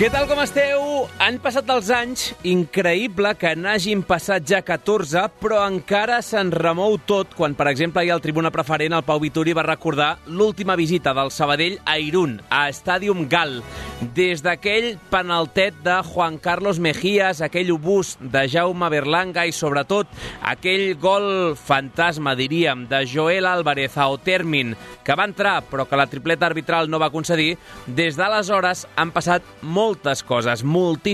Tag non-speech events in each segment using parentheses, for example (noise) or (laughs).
Què tal com esteu? Han passat els anys, increïble que n'hagin passat ja 14, però encara se'n remou tot quan, per exemple, ahir el tribuna preferent, el Pau Vituri, va recordar l'última visita del Sabadell a Irún, a Stadium Gal. Des d'aquell penaltet de Juan Carlos Mejías, aquell obús de Jaume Berlanga i, sobretot, aquell gol fantasma, diríem, de Joel Álvarez a Otermin, que va entrar però que la tripleta arbitral no va concedir, des d'aleshores han passat moltes coses, moltíssimes.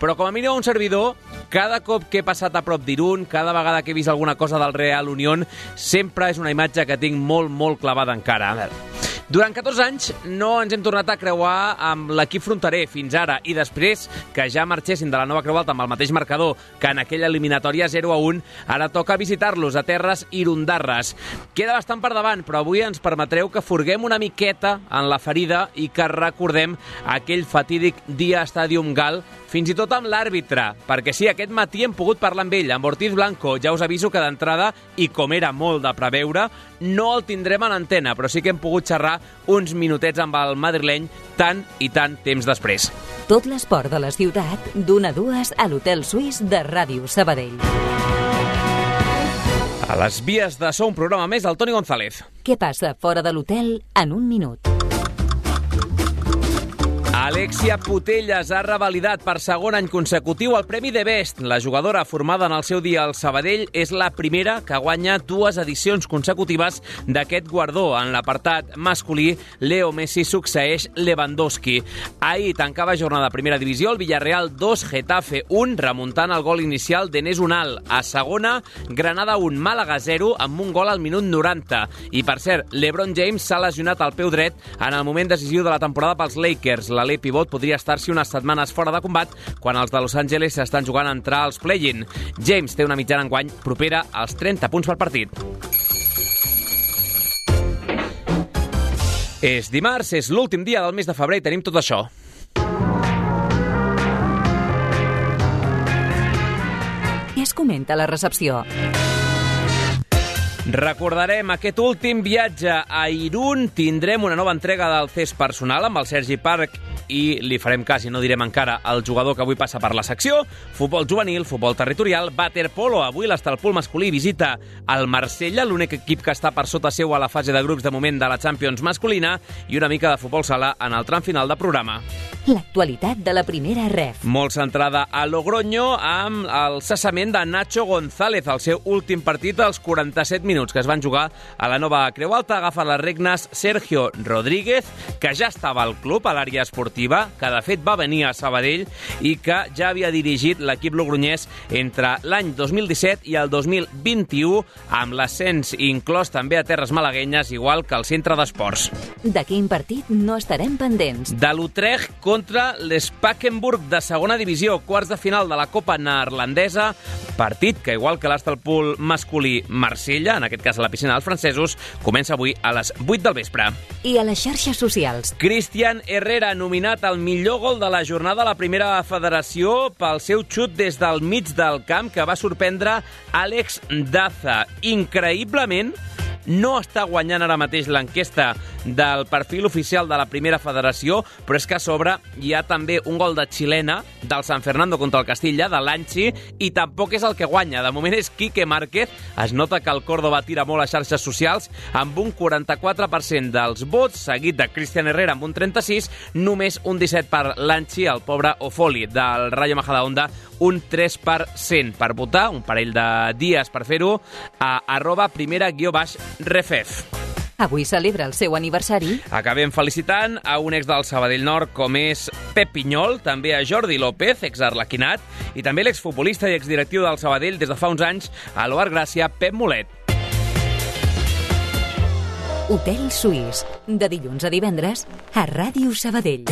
Però com a mínim un servidor, cada cop que he passat a prop d'Irun, cada vegada que he vist alguna cosa del Real Unión, sempre és una imatge que tinc molt, molt clavada encara. A veure, durant 14 anys no ens hem tornat a creuar amb l'equip fronterer fins ara i després que ja marxessin de la nova Creu Alta amb el mateix marcador que en aquella eliminatòria 0 a 1, ara toca visitar-los a terres irundarres. Queda bastant per davant, però avui ens permetreu que furguem una miqueta en la ferida i que recordem aquell fatídic dia a Stadium Gal fins i tot amb l'àrbitre, perquè sí, aquest matí hem pogut parlar amb ell, amb Ortiz Blanco. Ja us aviso que d'entrada, i com era molt de preveure, no el tindrem en antena, però sí que hem pogut xerrar uns minutets amb el madrileny tant i tant temps després. Tot l'esport de la ciutat, d'una a dues a l'Hotel Suís de Ràdio Sabadell. A les vies de so un programa més del Toni González. Què passa fora de l'hotel en un minut? Alexia Putelles ha revalidat per segon any consecutiu el Premi de Best. La jugadora formada en el seu dia al Sabadell és la primera que guanya dues edicions consecutives d'aquest guardó. En l'apartat masculí, Leo Messi succeeix Lewandowski. Ahir tancava jornada de primera divisió el Villarreal 2, Getafe 1, remuntant el gol inicial d'Enes Unal. A segona, Granada 1, Màlaga 0, amb un gol al minut 90. I, per cert, LeBron James s'ha lesionat al peu dret en el moment decisiu de la temporada pels Lakers. La l'Ale Pivot podria estar-s'hi unes setmanes fora de combat quan els de Los Angeles s'estan jugant a entrar als play-in. James té una mitjana enguany propera als 30 punts per partit. És dimarts, és l'últim dia del mes de febrer i tenim tot això. Què es comenta a la recepció? Recordarem aquest últim viatge a Irún. Tindrem una nova entrega del CES personal amb el Sergi Parc i li farem cas i no direm encara el jugador que avui passa per la secció. Futbol juvenil, futbol territorial, waterpolo. Avui l'Estalpol masculí visita el Marsella, l'únic equip que està per sota seu a la fase de grups de moment de la Champions masculina i una mica de futbol sala en el tram final de programa. L'actualitat de la primera ref. Molt centrada a Logroño amb el cessament de Nacho González, el seu últim partit als 47 minuts que es van jugar a la nova Creu Alta. Agafa les regnes Sergio Rodríguez, que ja estava al club, a l'àrea esportiva, que de fet va venir a Sabadell i que ja havia dirigit l'equip logronyès entre l'any 2017 i el 2021, amb l'ascens inclòs també a terres malaguenyes, igual que al centre d'esports. De quin partit no estarem pendents? De l'Utrecht contra l'Spakenburg de segona divisió, quarts de final de la Copa neerlandesa, partit que, igual que l'Astalpol masculí Marsella, en aquest cas a la piscina dels francesos, comença avui a les 8 del vespre. I a les xarxes socials. Cristian Herrera, nominat al millor gol de la jornada a la primera federació pel seu xut des del mig del camp que va sorprendre Àlex Daza. Increïblement, no està guanyant ara mateix l'enquesta del perfil oficial de la primera federació, però és que a sobre hi ha també un gol de xilena del San Fernando contra el Castilla, de l'Anchi, i tampoc és el que guanya. De moment és Quique Márquez. Es nota que el Córdoba tira molt a xarxes socials, amb un 44% dels vots, seguit de Cristian Herrera amb un 36, només un 17 per l'Anchi, el pobre Ofoli del Rayo Majadahonda, un 3%. Per votar, un parell de dies per fer-ho, a arroba primera guió baix refef. Avui celebra el seu aniversari. Acabem felicitant a un ex del Sabadell Nord com és Pep Pinyol, també a Jordi López, ex-arlequinat, i també l'exfutbolista i exdirectiu del Sabadell des de fa uns anys a l'Oar Gràcia, Pep Molet. Hotel Suís, de dilluns a divendres a Ràdio Sabadell.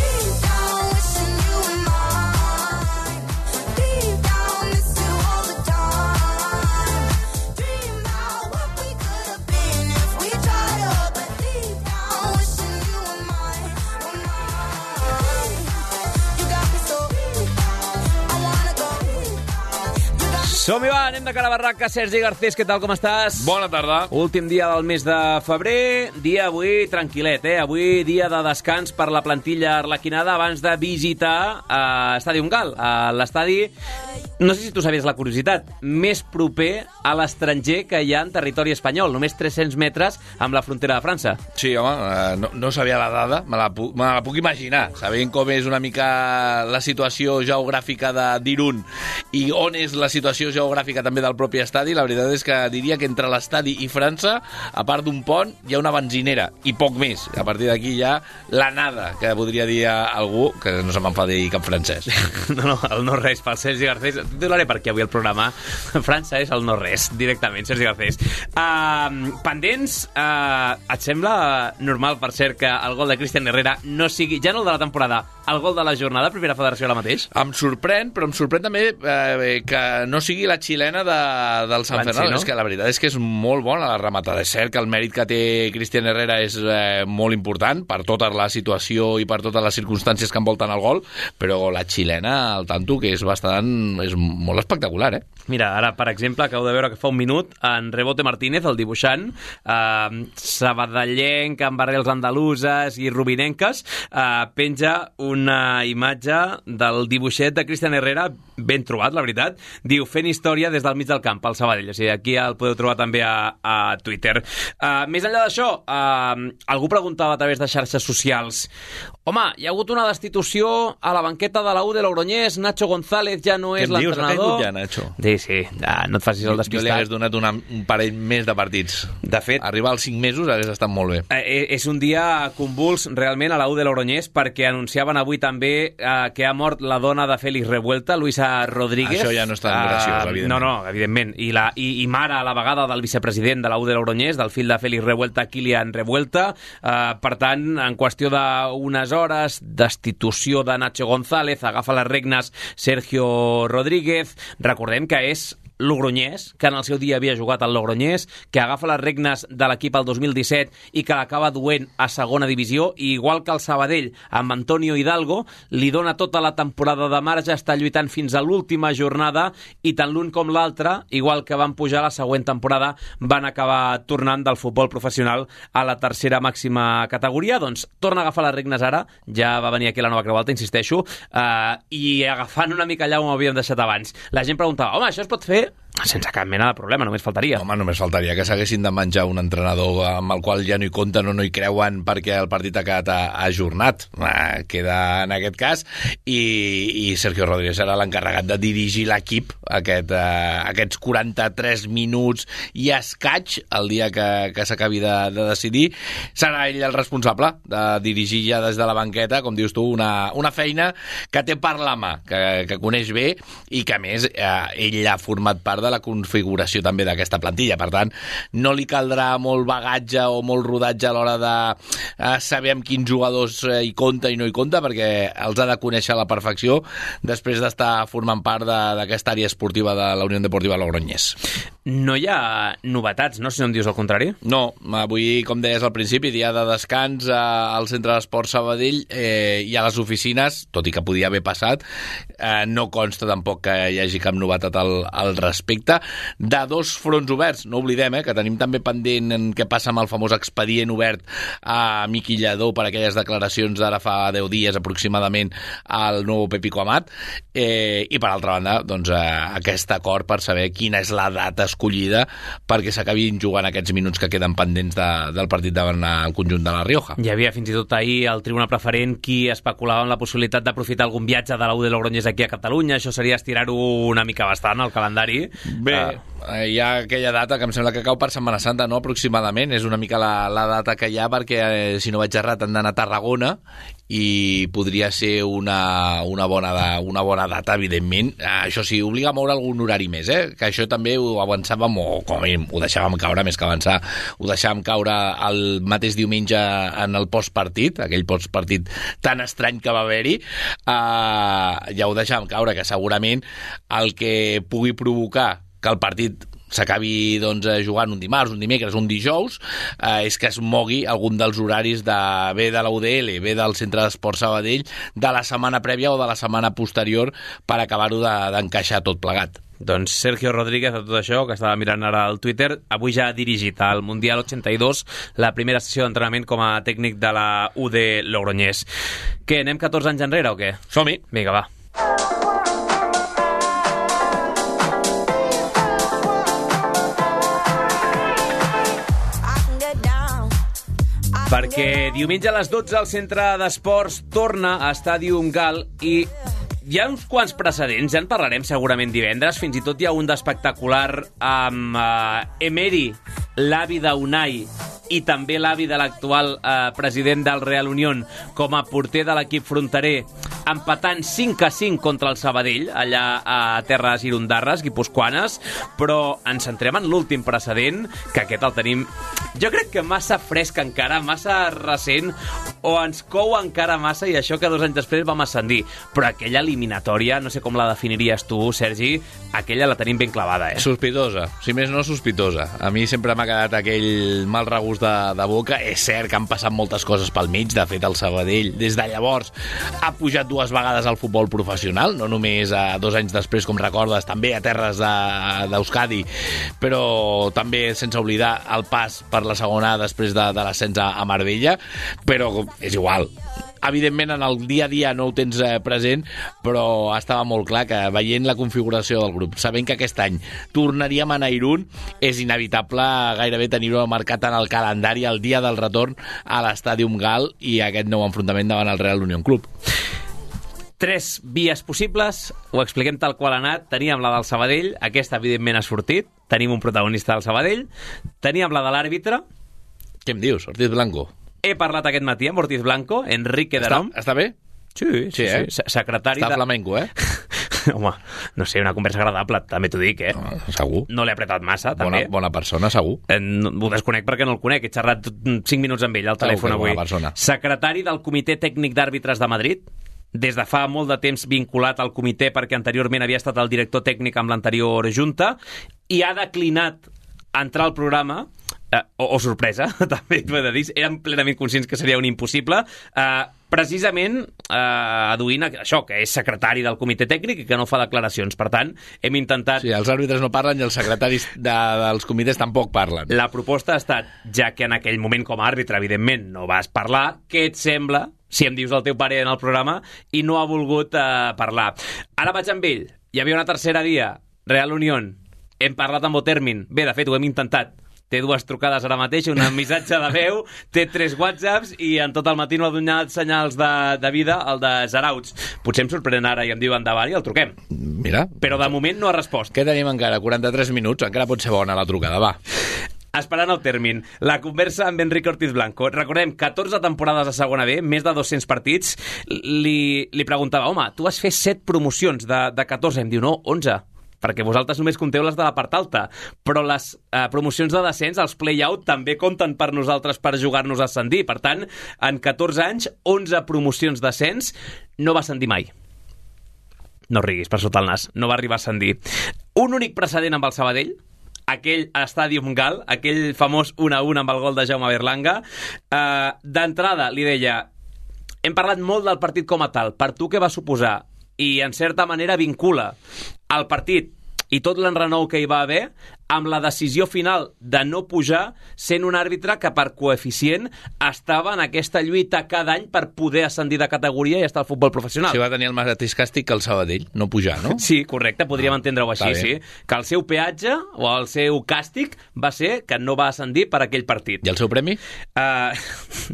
Som-hi, va, anem de cara a barraca. Sergi Garcés, què tal, com estàs? Bona tarda. Últim dia del mes de febrer, dia avui tranquil·let, eh? Avui dia de descans per la plantilla arlequinada abans de visitar uh, Estadi Ungal, uh, l'estadi, no sé si tu sabies la curiositat, més proper a l'estranger que hi ha en territori espanyol, només 300 metres amb la frontera de França. Sí, home, eh, no, no sabia la dada, me la, pu- me la puc imaginar, sabent com és una mica la situació geogràfica de d'Irun i on és la situació geogràfica també del propi estadi, la veritat és que diria que entre l'estadi i França, a part d'un pont, hi ha una benzinera, i poc més. A partir d'aquí hi ha la nada, que podria dir algú que no se me'n fa dir cap francès. (laughs) No, no, el no res pel Sergi Garcés. Titularé perquè avui el programa França és el no res, directament, Sergi Garcés. Uh, pendents, uh, et sembla normal, per cert, que el gol de Cristian Herrera no sigui, ja no el de la temporada, el gol de la jornada, primera federació ara mateix? Em sorprèn, però em sorprèn també eh, que no sigui la xilena de, del L'Ansi, Fernando. no? És que la veritat és que és molt bona la rematada. És cert que el mèrit que té Cristian Herrera és eh, molt important per tota la situació i per totes les circumstàncies que envolten el gol, però la xilena, al tanto, que és bastant... és molt espectacular, eh? Mira, ara, per exemple, acabo de veure que fa un minut en Rebote Martínez, el dibuixant, eh, sabadellenc, amb arrels andaluses i rubinenques, eh, penja una imatge del dibuixet de Cristian Herrera, ben trobat, la veritat, diu fent història des del mig del camp, al Sabadell. O sigui, aquí el podeu trobar també a, a Twitter. Uh, més enllà d'això, uh, algú preguntava a través de xarxes socials home, hi ha hagut una destitució a la banqueta de la U de Logroñés, Nacho González ja no Què és l'entrenador. caigut ja, Nacho? Sí, sí, ja, no et facis el Jo li despistat. hagués donat una, un parell més de partits. De fet, Arribar als 5 mesos hagués estat molt bé. Eh, és un dia convuls realment a la U de Logroñés perquè anunciaven avui també eh, que ha mort la dona de Félix Revuelta, Luisa Rodríguez. Això ja no és tan graciós, evidentment. No, no, evidentment. I, la, i, i mare a la vegada del vicepresident de la U de Logroñés, del fill de Félix Revuelta, Kilian Revuelta. Eh, per tant, en qüestió d'unes hores, destitució de Nacho González, agafa les regnes Sergio Rodríguez. Recordem que és Logroñés, que en el seu dia havia jugat al Logroñés, que agafa les regnes de l'equip al 2017 i que l'acaba duent a segona divisió, i igual que el Sabadell amb Antonio Hidalgo, li dona tota la temporada de marge, està lluitant fins a l'última jornada, i tant l'un com l'altre, igual que van pujar la següent temporada, van acabar tornant del futbol professional a la tercera màxima categoria, doncs torna a agafar les regnes ara, ja va venir aquí la nova Creu Alta, insisteixo, eh, i agafant una mica allà on ho havíem deixat abans. La gent preguntava, home, això es pot fer it. Sense cap mena de problema, només faltaria. Home, només faltaria que s'haguessin de menjar un entrenador amb el qual ja no hi compten o no hi creuen perquè el partit ha quedat ajornat. Ah, queda en aquest cas. I, i Sergio Rodríguez serà l'encarregat de dirigir l'equip aquest, eh, aquests 43 minuts i escaig el dia que, que s'acabi de, de decidir. Serà ell el responsable de dirigir ja des de la banqueta, com dius tu, una, una feina que té per la mà, que, que coneix bé i que, més, eh, ell ha format part de la configuració també d'aquesta plantilla. Per tant, no li caldrà molt bagatge o molt rodatge a l'hora de eh, saber amb quins jugadors eh, hi compta i no hi compta, perquè els ha de conèixer a la perfecció després d'estar formant part d'aquesta àrea esportiva de la Unió Deportiva Logroñés. No hi ha novetats, no? Si no em dius el contrari. No, avui, com deies al principi, dia de descans eh, al Centre d'Esport Sabadell eh, i a les oficines, tot i que podia haver passat, eh, no consta tampoc que hi hagi cap novetat al, al respecte. De dos fronts oberts, no oblidem eh, que tenim també pendent en què passa amb el famós expedient obert a Miqui Lledó per aquelles declaracions d'ara fa 10 dies aproximadament al nou Pepico Amat eh, i per altra banda doncs, eh, aquest acord per saber quina és la data escollida perquè s'acabin jugant aquests minuts que queden pendents de, del partit davant el conjunt de la Rioja. Hi havia fins i tot ahir al Tribunal Preferent qui especulava amb la possibilitat d'aprofitar algun viatge de la U de Logroñés aquí a Catalunya. Això seria estirar-ho una mica bastant, al calendari. Bé, uh, hi ha aquella data que em sembla que cau per Setmana Santa, no?, aproximadament. És una mica la, la data que hi ha perquè, eh, si no vaig errat, han d'anar a Tarragona i podria ser una, una, bona, da, una bona data, evidentment. Uh, això sí, obliga a moure algun horari més, eh? Que això també ho avançàvem, o com a ho deixàvem caure, més que avançar, ho deixàvem caure el mateix diumenge en el postpartit, aquell postpartit tan estrany que va haver-hi, uh, ja ho deixàvem caure, que segurament el que pugui provocar que el partit s'acabi doncs, eh, jugant un dimarts, un dimecres, un dijous, eh, és que es mogui algun dels horaris de bé de la UDL, bé del Centre d'Esport Sabadell, de la setmana prèvia o de la setmana posterior per acabar-ho d'encaixar de, tot plegat. Doncs Sergio Rodríguez, de tot això, que estava mirant ara al Twitter, avui ja ha dirigit al Mundial 82 la primera sessió d'entrenament com a tècnic de la UD Logroñés. Què, anem 14 anys enrere o què? Som-hi. Vinga, va. Perquè diumenge a les 12 el centre d'esports torna a Estàdium Gal i hi ha uns quants precedents, ja en parlarem segurament divendres, fins i tot hi ha un d'espectacular amb uh, Emery, l'avi d'Unai, i també l'avi de l'actual eh, president del Real Unión com a porter de l'equip fronterer empatant 5 a 5 contra el Sabadell allà a terres irundarres, guipuscoanes, però ens centrem en l'últim precedent, que aquest el tenim jo crec que massa fresc encara, massa recent, o ens cou encara massa i això que dos anys després vam ascendir. Però aquella eliminatòria, no sé com la definiries tu, Sergi, aquella la tenim ben clavada, eh? Sospitosa, si més no sospitosa. A mi sempre m'ha quedat aquell mal regust de, de boca. És cert que han passat moltes coses pel mig, de fet el Sabadell des de llavors ha pujat dues vegades al futbol professional, no només a dos anys després, com recordes, també a terres d'Euskadi, de, però també sense oblidar el pas per la segona després de, de l'ascens a, Marbella, però és igual, evidentment en el dia a dia no ho tens eh, present, però estava molt clar que veient la configuració del grup, sabent que aquest any tornaríem a Irún, és inevitable gairebé tenir-ho marcat en el calendari el dia del retorn a l'Estàdium Gal i aquest nou enfrontament davant el Real Unión Club. Tres vies possibles, ho expliquem tal qual ha anat. Teníem la del Sabadell, aquesta evidentment ha sortit, tenim un protagonista del Sabadell, teníem la de l'àrbitre... Què em dius, Ortiz Blanco? He parlat aquest matí amb Ortiz Blanco, Enrique Darom. Està, està bé? Sí, sí, sí, eh? sí. secretari Està de... flamenco, eh? (laughs) Home, no sé, una conversa agradable, també t'ho dic, eh? No, segur. No l'he apretat massa, bona, també. Bona persona, segur. Eh, no, ho desconec perquè no el conec, he xerrat 5 minuts amb ell al telèfon avui. Persona. Secretari del Comitè Tècnic d'Àrbitres de Madrid, des de fa molt de temps vinculat al comitè perquè anteriorment havia estat el director tècnic amb l'anterior junta i ha declinat entrar al programa eh, o, o sorpresa, (laughs) també t'ho he de dir, eren plenament conscients que seria un impossible, eh, precisament eh, aduint això, que és secretari del comitè tècnic i que no fa declaracions. Per tant, hem intentat... Sí, els àrbitres no parlen i els secretaris de, dels comitès tampoc parlen. La proposta ha estat, ja que en aquell moment com a àrbitre, evidentment, no vas parlar, què et sembla si em dius el teu pare en el programa i no ha volgut eh, parlar. Ara vaig amb ell. Hi havia una tercera via, Real Unión. Hem parlat amb Otermin. Bé, de fet, ho hem intentat té dues trucades ara mateix, un missatge de veu, té tres whatsapps i en tot el matí no ha donat senyals de, de vida, el de Zarauts. Potser em sorprèn ara i em diu endavant i el truquem. Mira. Però de moment no ha respost. Què tenim encara? 43 minuts? Encara pot ser bona la trucada, va. Esperant el tèrmin, la conversa amb Enrique Ortiz Blanco. Recordem, 14 temporades a segona B, més de 200 partits. Li, li preguntava, home, tu has fet 7 promocions de, de 14. Em diu, no, 11 perquè vosaltres només compteu les de la part alta, però les eh, promocions de descens, els play-out, també compten per nosaltres per jugar-nos a ascendir. Per tant, en 14 anys, 11 promocions d'ascens, no va ascendir mai. No riguis per sota el nas, no va arribar a ascendir. Un únic precedent amb el Sabadell, aquell Stadium Gal, aquell famós 1 a 1 amb el gol de Jaume Berlanga. Uh, D'entrada, li deia, hem parlat molt del partit com a tal. Per tu què va suposar? I, en certa manera, vincula el partit i tot l'enrenou que hi va haver amb la decisió final de no pujar, sent un àrbitre que per coeficient estava en aquesta lluita cada any per poder ascendir de categoria i estar al futbol professional. Si va tenir el mateix càstig que el Sabadell, no pujar, no? Sí, correcte, podríem Ah, entendre-ho així, sí. Que el seu peatge o el seu càstig va ser que no va ascendir per aquell partit. I el seu premi? Uh,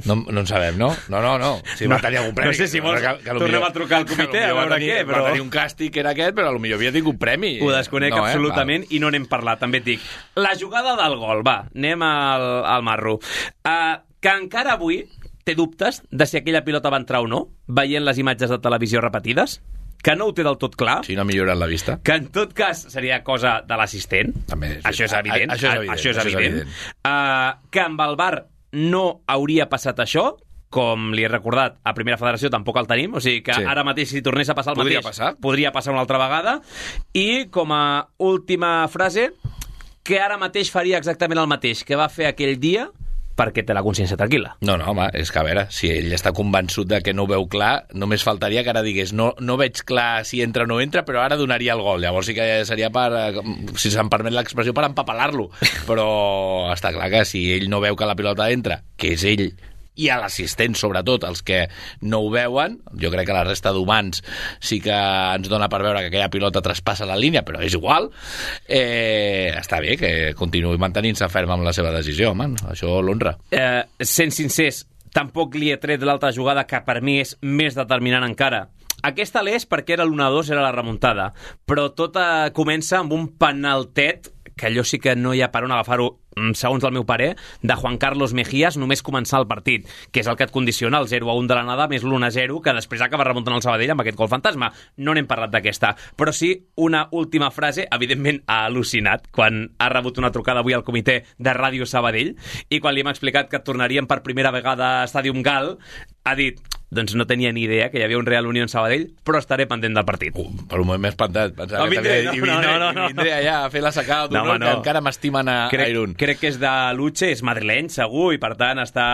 No, no en sabem, no? No, no, no. Si va tenir algun premi. no sé si vols- tornem a trucar al comitè que a veure tenir, què, però- Va tenir un càstig que era aquest, però potser havia tingut premi. Ho desconec no, no, absolutament eh? i no n'hem parlat, també dic. La jugada del gol, va, anem al, al marro. Uh, que encara avui té dubtes de si aquella pilota va entrar o no, veient les imatges de televisió repetides, que no ho té del tot clar, Si no ha millorat la vista. que en tot cas seria cosa de l'assistent. Sí. Això és evident. a- això és evident, Això és això és evident. evident. Uh, que amb el VAR no hauria passat això, com li he recordat, a Primera Federació tampoc el tenim, o sigui que Sí. sí. ara mateix si tornés a passar el Podria mateix... passar. Podria passar una altra vegada. I com a última frase, que ara mateix faria exactament el mateix que va fer aquell dia perquè té la consciència tranquil·la. No, no, home, és que a veure, si ell està convençut de que no ho veu clar, només faltaria que ara digués no, no veig clar si entra o no entra, però ara donaria el gol. Llavors sí que seria per, eh, si se'm permet l'expressió, per empapelar-lo. Però està clar que si ell no veu que la pilota entra, que és ell, i a l'assistent, sobretot, els que no ho veuen, jo crec que la resta d'humans sí que ens dona per veure que aquella pilota traspassa la línia, però és igual, eh, està bé que continuï mantenint-se ferm amb la seva decisió, home, això l'honra. eh, sent sincers, tampoc li he tret l'altra jugada que per mi és més determinant encara. Aquesta l'és perquè era l'1-2, era la remuntada, però tot eh, comença amb un penaltet que allò sí que no hi ha per on agafar-ho segons el meu parer, de Juan Carlos Mejías només començar el partit, que és el que et condiciona el 0 a 1 de l'anada més l'1 a 0, que després acaba remuntant el Sabadell amb aquest gol fantasma. No n'hem parlat d'aquesta, però sí una última frase, evidentment ha al·lucinat quan ha rebut una trucada avui al comitè de Ràdio Sabadell i quan li hem explicat que tornaríem per primera vegada a Stadium Gal, ha dit doncs no tenia ni idea que hi havia un Real Unión Sabadell, però estaré pendent del partit. Uh, per un moment m'he espantat. Pensava No, que vindré, no, i vindré, no, no, no. i vindré allà a fer la sacada d'honor No, home, que no. encara m'estimen a, a crec, Irún. crec que és de Luche, és madrileny, segur, i per tant està,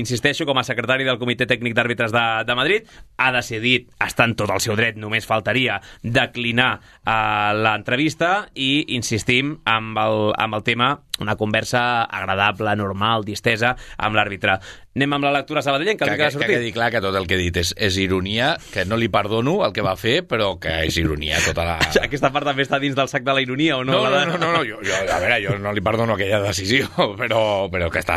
insisteixo, com a secretari del Comitè Tècnic d'Àrbitres de, de Madrid, ha decidit, està en tot el seu dret, només faltaria declinar uh, l'entrevista i insistim amb el, amb el tema una conversa agradable, normal, distesa amb l'àrbitre. Anem amb la lectura sabadellenca, Que, que, que, ha que sortit. quedi clar que tot el que he dit és, és ironia, que no li perdono el que va fer, però que és ironia tota la... (laughs) Aquesta part també està dins del sac de la ironia, o no? No, no, no, no, no jo, jo, a veure, jo no li perdono aquella decisió, (laughs) però, però que està,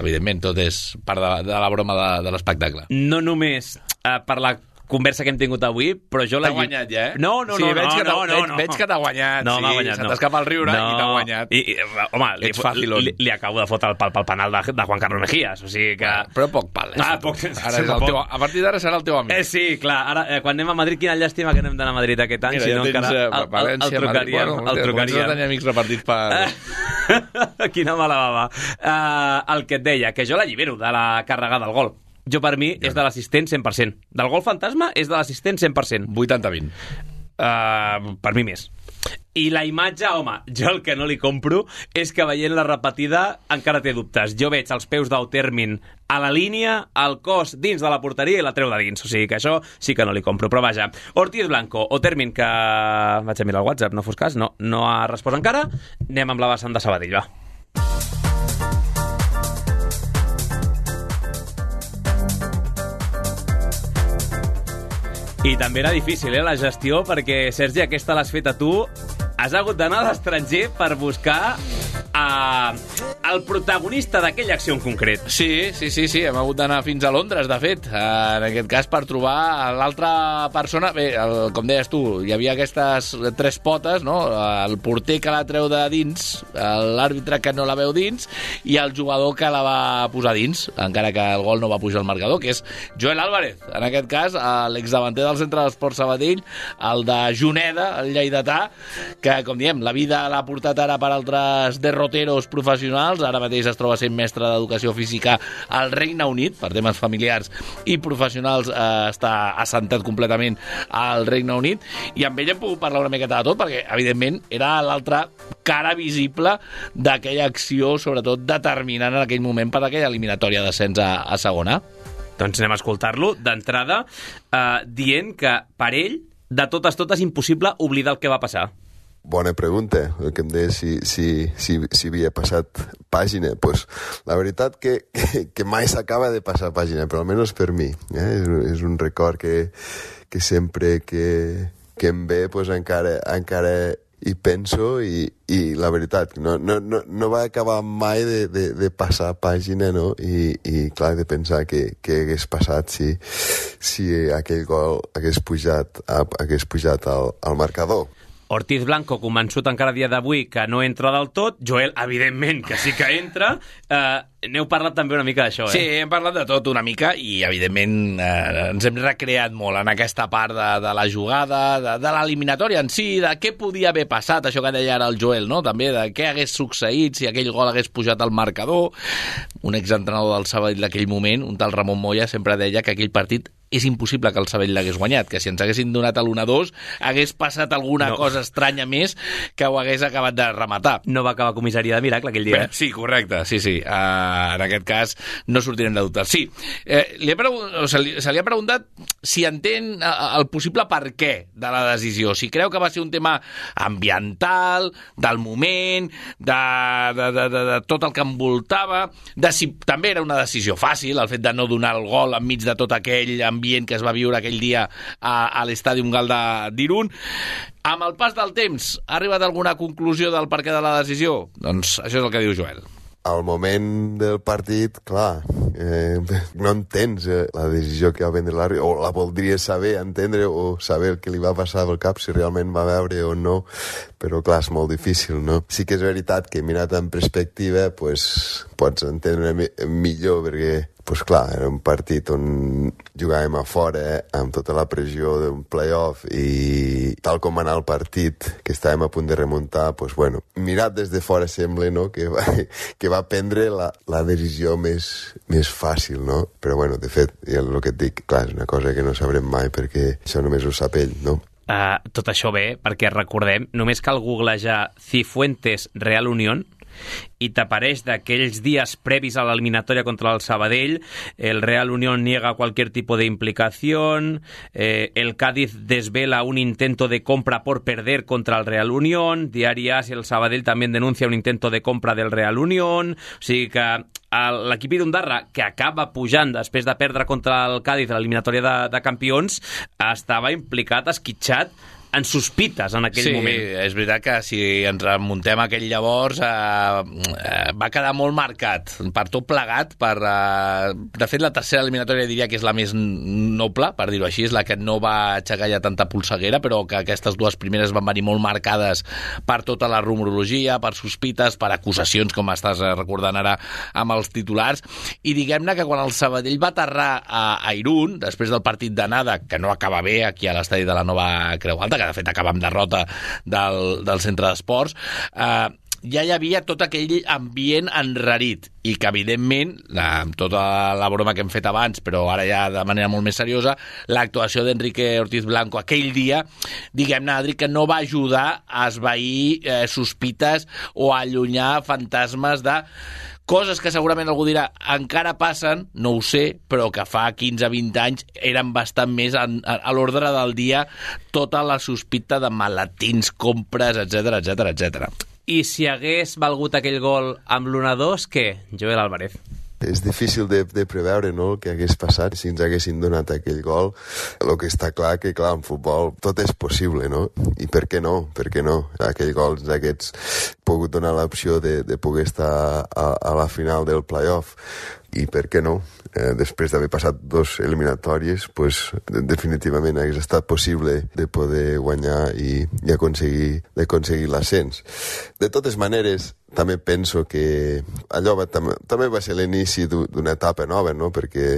evidentment, tot és part de, de la broma de, de l'espectacle. no només uh, per la conversa que hem tingut avui, però jo la... T'ha guanyat ja, eh? No, no, Sí, no, veig no, que no, no, veig- no. veig que t'ha guanyat, No, sí, m'ha guanyat, se no. t'escapa el riure i t'ha guanyat. I, i, home, li, Ets facilón. li, li, acabo de fotre el pal pel penal de, de Juan Carlos Mejías, o sigui que... Però poc pal. Ah, poc. Ara és (laughs) el teu, a partir d'ara serà el teu amic. Eh, sí, clar, ara, eh, quan anem a Madrid, quina llàstima que no hem d'anar a Madrid aquest any, Mira, si no tens encara eh, el, el, el, València, Madrid. trucaríem. Bueno, el comences a trucaríem. tenir amics repartits per... (laughs) Quina mala bava. Uh, el que et deia, que jo l'allibero de la càrrega del gol. Jo, per mi, és de l'assistent 100%. Del gol fantasma és de l'assistent 100%. 80-20. Uh, per mi més. I la imatge, home, jo el que no li compro és que veient la repetida encara té dubtes. Jo veig els peus d'Autermin a la línia, el cos dins de la porteria i la treu de dins. O sigui que això sí que no li compro. Però vaja, Ortiz Blanco, Autermin, que vaig a mirar el WhatsApp, no fos cas, no, no ha respost encara. Anem amb la vessant de Sabadell, va. I també era difícil, eh, la gestió, perquè, Sergi, aquesta l'has fet a tu. Has hagut d'anar a l'estranger per buscar uh, el protagonista d'aquella acció en concret. Sí, sí, sí, sí, hem hagut d'anar fins a Londres, de fet, en aquest cas per trobar l'altra persona. Bé, el, com deies tu, hi havia aquestes tres potes, no? El porter que la treu de dins, l'àrbitre que no la veu dins i el jugador que la va posar dins, encara que el gol no va pujar al marcador, que és Joel Álvarez, en aquest cas, l'exdavanter del centre d'esport Sabadell, el de Juneda, el lleidatà, que, com diem, la vida l'ha portat ara per altres derroteros professionals, ara mateix es troba sent mestre d'educació física al Regne Unit, per temes familiars i professionals eh, està assentat completament al Regne Unit, i amb ell hem pogut parlar una miqueta de tot, perquè, evidentment, era l'altra cara visible d'aquella acció, sobretot determinant en aquell moment per aquella eliminatòria d'ascens a, a segona. Doncs anem a escoltar-lo d'entrada, eh, dient que per ell, de totes totes, impossible oblidar el que va passar. Bona pregunta, el que em deia si, si, si, si havia passat pàgina. Pues, la veritat que, que, que mai s'acaba de passar pàgina, però almenys per mi. Eh? És, és un record que, que sempre que, que em ve pues, encara, encara hi penso i, i la veritat, no, no, no, no va acabar mai de, de, de passar pàgina no? I, i clar, de pensar que, que hagués passat si, si aquell gol hagués pujat, hagués pujat al, al marcador. Ortiz Blanco, convençut encara dia d'avui que no entra del tot. Joel, evidentment, que sí que entra. Eh, N'heu parlat també una mica d'això, eh? Sí, hem parlat de tot una mica i, evidentment, eh, ens hem recreat molt en aquesta part de, de la jugada, de, de l'eliminatòria en si, de què podia haver passat, això que deia ara el Joel, no? també de què hagués succeït si aquell gol hagués pujat al marcador. Un exentrenador del Sabadell d'aquell moment, un tal Ramon Moya, sempre deia que aquell partit és impossible que el Sabell l'hagués guanyat, que si ens haguessin donat a l'1-2 hagués passat alguna no. cosa estranya més que ho hagués acabat de rematar. No va acabar comissaria de miracle aquell dia. Bé, sí, correcte, sí, sí. Uh, en aquest cas no sortirem de dubtes. Sí, eh, li o se, li, se li ha preguntat si entén eh, el possible per què de la decisió, si creu que va ser un tema ambiental, del moment, de, de, de, de, de tot el que envoltava, de si també era una decisió fàcil, el fet de no donar el gol enmig de tot aquell ambient ambient que es va viure aquell dia a, a l'estadi Galda d'Irun. Amb el pas del temps, ha arribat alguna conclusió del perquè de la decisió? Doncs això és el que diu Joel al moment del partit, clar, eh, no entens eh, la decisió que va prendre l'àrbitre, o la voldries saber, entendre, o saber el que li va passar pel cap, si realment va veure o no, però clar, és molt difícil, no? Sí que és veritat que mirat en perspectiva, pues, pots entendre millor, perquè pues clar, era un partit on jugàvem a fora amb tota la pressió d'un playoff i tal com anar el partit, que estàvem a punt de remuntar, pues bueno, mirat des de fora sembla no, que, va, (laughs) que va prendre la, la decisió més, més fàcil, no? Però bueno, de fet, el que et dic, clar, és una cosa que no sabrem mai perquè això només ho sap ell, no? Uh, tot això bé, perquè recordem, només cal googlejar Cifuentes Real Unión i t'apareix d'aquells dies previs a la eliminatoria contra el Sabadell, el Real Unión niega cualquier tipo de implicación, eh, el Cádiz desvela un intento de compra por perder contra el Real Unión, Diari As i el Sabadell també denuncia un intento de compra del Real Unión, o sigui que l'equip d'Undarra, que acaba pujant després de perdre contra el Cádiz a l'eliminatòria de, de campions, estava implicat, esquitxat en sospites en aquell sí, moment. Sí, és veritat que si ens remuntem aquell llavors eh, eh, va quedar molt marcat per tot plegat. Per, eh, de fet, la tercera eliminatòria diria que és la més noble, per dir-ho així, és la que no va aixecar ja tanta polseguera, però que aquestes dues primeres van venir molt marcades per tota la rumorologia, per sospites, per acusacions, com estàs eh, recordant ara amb els titulars, i diguem-ne que quan el Sabadell va aterrar a, a Irún, després del partit d'anada, que no acaba bé aquí a l'estadi de la Nova Creu Alta, que de fet acaba amb derrota del, del centre d'esports, eh, ja hi havia tot aquell ambient enrarit i que, evidentment, la, amb tota la broma que hem fet abans, però ara ja de manera molt més seriosa, l'actuació d'Enrique Ortiz Blanco aquell dia, diguem-ne, Adri, que no va ajudar a esvair eh, sospites o a allunyar fantasmes de Coses que segurament algú dirà encara passen, no ho sé, però que fa 15-20 anys eren bastant més a, a, a l'ordre del dia tota la sospita de malatins, compres, etc etc etc. I si hagués valgut aquell gol amb l'1-2, què? Joel Álvarez és difícil de, de preveure no, el que hagués passat si ens haguessin donat aquell gol. El que està clar que, clar, en futbol tot és possible, no? I per què no? Per què no? Aquell gol ens hagués pogut donar l'opció de, de poder estar a, a la final del playoff i per què no? Eh, després d'haver passat dos eliminatòries, pues, definitivament hagués estat possible de poder guanyar i, i aconseguir, aconseguir l'ascens. De totes maneres, també penso que allò va, tam també va ser l'inici d'una etapa nova, no? perquè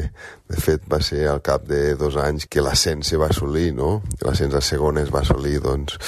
de fet va ser al cap de dos anys que l'ascens se va assolir, no? l'ascens a segona es va assolir, doncs,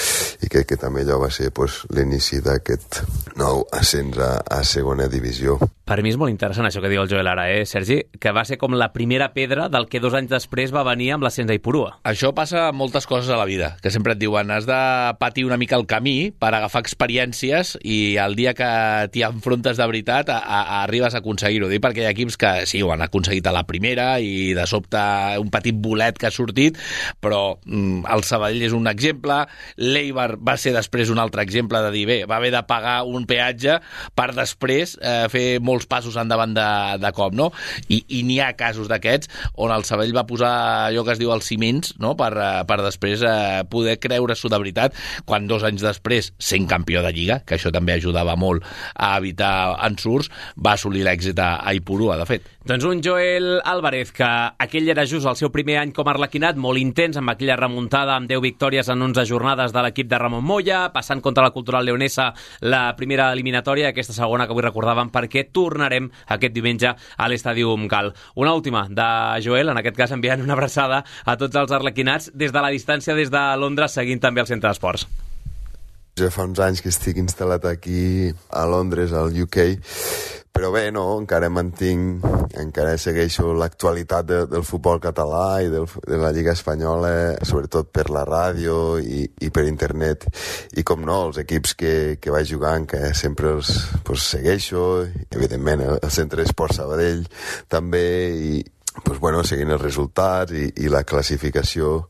i crec que també allò va ser pues, l'inici d'aquest nou ascens a, a segona divisió. Per mi és molt interessant això que diu el Joel ara, eh, Sergi? Que va ser com la primera pedra del que dos anys després va venir amb l'ascens a Ipurua. Això passa amb moltes coses a la vida, que sempre et diuen has de patir una mica el camí per agafar experiències i el dia que eh, t'hi enfrontes de veritat, a, a, arribes a aconseguir-ho. Dic perquè hi ha equips que sí, ho han aconseguit a la primera i de sobte un petit bolet que ha sortit, però mm, el Sabadell és un exemple, l'Eibar va ser després un altre exemple de dir, bé, va haver de pagar un peatge per després eh, fer molts passos endavant de, de cop, no? I, i n'hi ha casos d'aquests on el Sabadell va posar allò que es diu els ciments no? per, eh, per després eh, poder creure-s'ho de veritat quan dos anys després, sent campió de Lliga, que això també ajudava molt a evitar ensurts, va assolir l'èxit a, Ipurua, de fet. Doncs un Joel Álvarez, que aquell era just el seu primer any com a arlequinat, molt intens, amb aquella remuntada amb 10 victòries en 11 jornades de l'equip de Ramon Moya, passant contra la Cultural Leonesa la primera eliminatòria, aquesta segona que avui recordàvem, perquè tornarem aquest diumenge a l'Estadium Gal. Una última de Joel, en aquest cas enviant una abraçada a tots els arlequinats des de la distància, des de Londres, seguint també el centre d'esports. Ja fa uns anys que estic instal·lat aquí a Londres, al UK, però bé, no, encara mantinc, encara segueixo l'actualitat de, del futbol català i del, de la Lliga Espanyola, sobretot per la ràdio i, i per internet. I com no, els equips que, que vaig jugant, que sempre els pues, segueixo, evidentment el Centre d'Esport Sabadell també, i, pues bueno, seguint els resultats i, i la classificació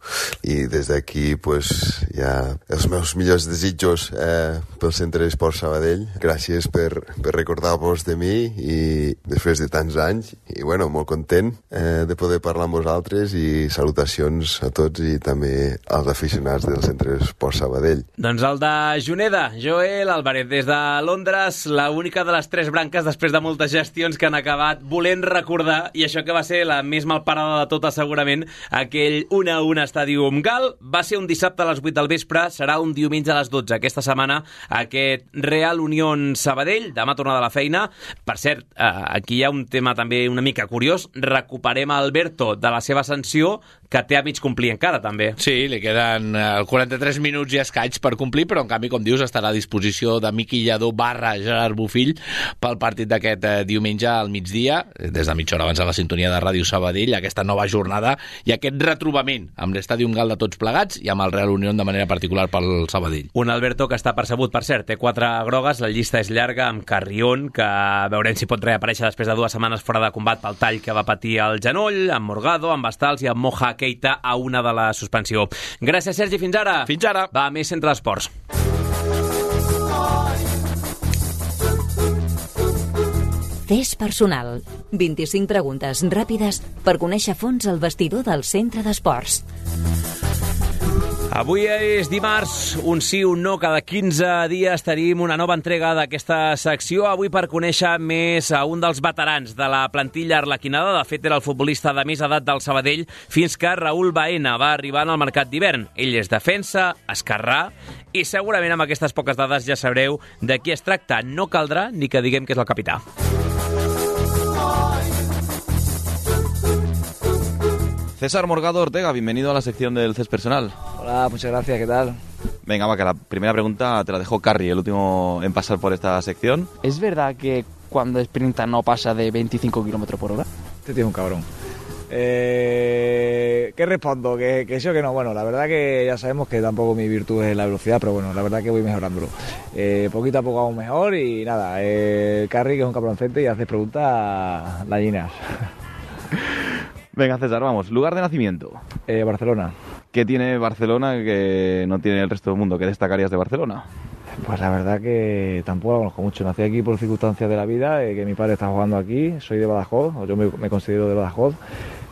i des d'aquí pues, ja els meus millors desitjos eh, pel Centre d'Esport Sabadell. Gràcies per, per recordar-vos de mi i després de tants anys i bueno, molt content eh, de poder parlar amb vosaltres i salutacions a tots i també als aficionats del Centre d'Esport Sabadell. Doncs el de Juneda, Joel Álvarez, des de Londres, la única de les tres branques després de moltes gestions que han acabat volent recordar i això que va ser la la més malparada de totes segurament, aquell 1 a 1 Estadium Gal. Va ser un dissabte a les 8 del vespre, serà un diumenge a les 12 aquesta setmana, aquest Real Unión Sabadell, demà tornada a la feina. Per cert, eh, aquí hi ha un tema també una mica curiós, recuperem a Alberto de la seva sanció, que té a mig complir encara, també. Sí, li queden eh, 43 minuts i escaig per complir, però en canvi, com dius, estarà a disposició de Miqui Lladó barra Gerard Bufill pel partit d'aquest eh, diumenge al migdia, des de mitja hora abans de la sintonia de Ràdio Sabadell, aquesta nova jornada i aquest retrobament amb l'Estadi Gal de tots plegats i amb el Real Unión de manera particular pel Sabadell. Un Alberto que està percebut, per cert, té quatre grogues, la llista és llarga, amb Carrion, que veurem si pot reaparèixer després de dues setmanes fora de combat pel tall que va patir al genoll, amb Morgado, amb Bastals i amb Moja Keita a una de la suspensió. Gràcies, Sergi, fins ara. Fins ara. Va, més Centre d'Esports. Test personal. 25 preguntes ràpides per conèixer fons el vestidor del centre d'esports. Avui és dimarts, un sí, un no, cada 15 dies tenim una nova entrega d'aquesta secció. Avui per conèixer més a un dels veterans de la plantilla arlequinada, de fet era el futbolista de més edat del Sabadell, fins que Raül Baena va arribar al mercat d'hivern. Ell és defensa, esquerrà, i segurament amb aquestes poques dades ja sabreu de qui es tracta. No caldrà ni que diguem que és el capità. César Morgado Ortega, bienvenido a la sección del CES Personal. Hola, muchas gracias, ¿qué tal? Venga, va, que la primera pregunta te la dejó Carrie, el último en pasar por esta sección. ¿Es verdad que cuando sprinta no pasa de 25 kilómetros por hora? Este es un cabrón. Eh, ¿Qué respondo? ¿Que, que sí o que no? Bueno, la verdad que ya sabemos que tampoco mi virtud es la velocidad, pero bueno, la verdad que voy mejorándolo. Eh, poquito a poco hago mejor y nada, eh, Carrie, que es un cabroncete, y hace preguntas gallinas. (laughs) Venga, César, vamos. Lugar de nacimiento. Eh, Barcelona. ¿Qué tiene Barcelona que no tiene el resto del mundo? ¿Qué destacarías de Barcelona? Pues la verdad que tampoco la conozco mucho. Nací aquí por circunstancias de la vida, eh, que mi padre está jugando aquí. Soy de Badajoz, o yo me, considero de Badajoz.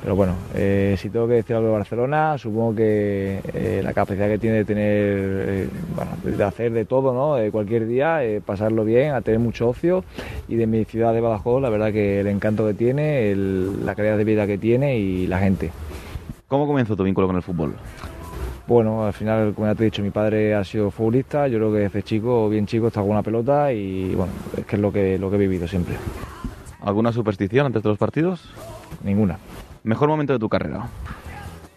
Pero bueno, eh, si tengo que decir algo de Barcelona, supongo que eh, la capacidad que tiene de tener, bueno, de hacer de todo, ¿no? Cualquier día, pasarlo bien, a tener mucho ocio. Y de mi ciudad de Badajoz, la verdad que el encanto que tiene, la calidad de vida que tiene y la gente. ¿Cómo comenzó tu vínculo con el fútbol? Bueno, al final, como ya te he dicho, mi padre ha sido futbolista. Yo creo que desde chico, bien chico, está con una pelota y bueno, es que es lo que, lo que he vivido siempre. ¿Alguna superstición antes de los partidos? Ninguna. ¿Mejor momento de tu carrera?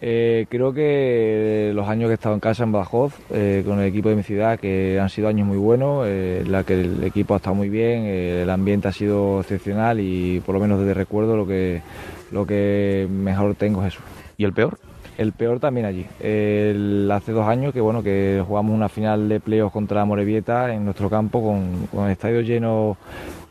Eh, creo que los años que he estado en casa en Badajoz, eh, con el equipo de mi ciudad, que han sido años muy buenos, eh, en la que el equipo ha estado muy bien, eh, el ambiente ha sido excepcional y por lo menos desde recuerdo lo que, lo que mejor tengo es eso. ¿Y el peor? El peor también allí. El- hace dos años que bueno que jugamos una final de playoffs contra Morevieta en nuestro campo con, con el estadio lleno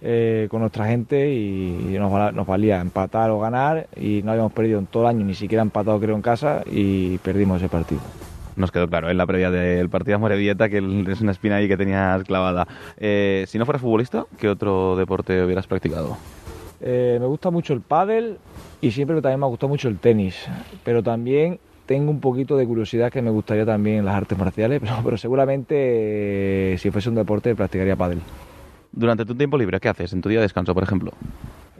eh, con nuestra gente y, y nos, val- nos valía empatar o ganar y no habíamos perdido en todo el año, ni siquiera empatado creo en casa y perdimos ese partido. Nos quedó claro en la previa del partido de Morevieta que es una espina ahí que tenías clavada. Eh, si no fueras futbolista, ¿qué otro deporte hubieras practicado? Eh, me gusta mucho el pádel y siempre también me ha gustado mucho el tenis, pero también tengo un poquito de curiosidad que me gustaría también las artes marciales, (laughs) pero, pero seguramente eh, si fuese un deporte practicaría pádel. Durante tu tiempo libre, ¿qué haces? En tu día de descanso, por ejemplo.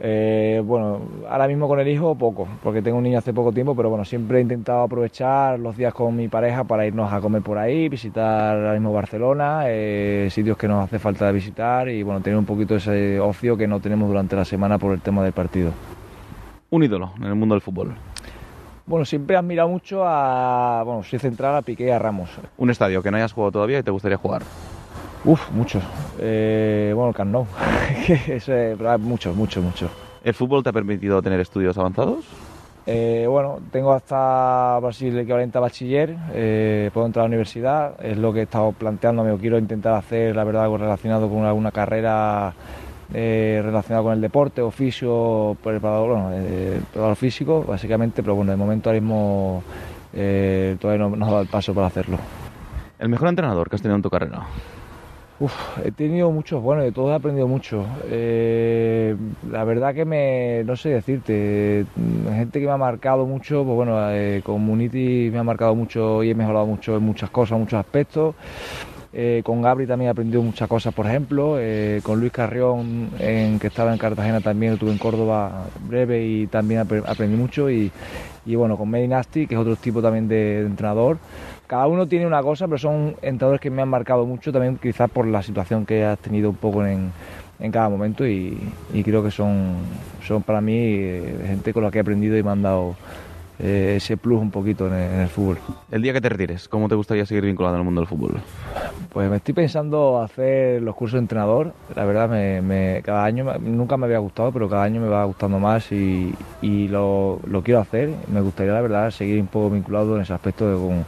Eh, bueno, ahora mismo con el hijo poco, porque tengo un niño hace poco tiempo, pero bueno, siempre he intentado aprovechar los días con mi pareja para irnos a comer por ahí, visitar ahora mismo Barcelona, eh, sitios que nos hace falta visitar y bueno, tener un poquito ese ocio que no tenemos durante la semana por el tema del partido. Un ídolo en el mundo del fútbol. Bueno, siempre he admirado mucho a, bueno, soy central a Piqué y a Ramos. Un estadio que no hayas jugado todavía y te gustaría jugar. Uf, muchos. Eh, bueno, el Camp Nou. (laughs) Es, hay muchos, muchos, muchos. ¿El fútbol te ha permitido tener estudios avanzados? Eh, bueno, tengo hasta Brasil el equivalente a bachiller, eh, puedo entrar a la universidad, es lo que he estado planteándome o quiero intentar hacer, la verdad, algo relacionado con alguna carrera eh, relacionada con el deporte, oficio, preparador, bueno, eh, preparador físico, básicamente, pero bueno, de momento ahora mismo eh, todavía no, no he dado el paso para hacerlo. ¿El mejor entrenador que has tenido en tu carrera? Uf, he tenido muchos, bueno, de todos he aprendido mucho. Eh, la verdad que me, no sé decirte, gente que me ha marcado mucho, pues bueno, eh, Community me ha marcado mucho y he mejorado mucho en muchas cosas, muchos aspectos. Eh, con Gabri también he aprendido muchas cosas, por ejemplo. Eh, con Luis Carrión, en, que estaba en Cartagena también, estuve en Córdoba breve y también apre- aprendí mucho. Y, y bueno, con Medinasti, que es otro tipo también de, de entrenador. Cada uno tiene una cosa, pero son entrenadores que me han marcado mucho también, quizás por la situación que has tenido un poco en, en cada momento. Y, y creo que son, son para mí eh, gente con la que he aprendido y me han dado eh, ese plus un poquito en el- en el fútbol. El día que te retires, ¿cómo te gustaría seguir vinculado en el mundo del fútbol? Pues me estoy pensando hacer los cursos de entrenador. La verdad, me, me- cada año nunca me había gustado, pero cada año me va gustando más y, y lo, lo quiero hacer. Me gustaría, la verdad, seguir un poco vinculado en ese aspecto de con,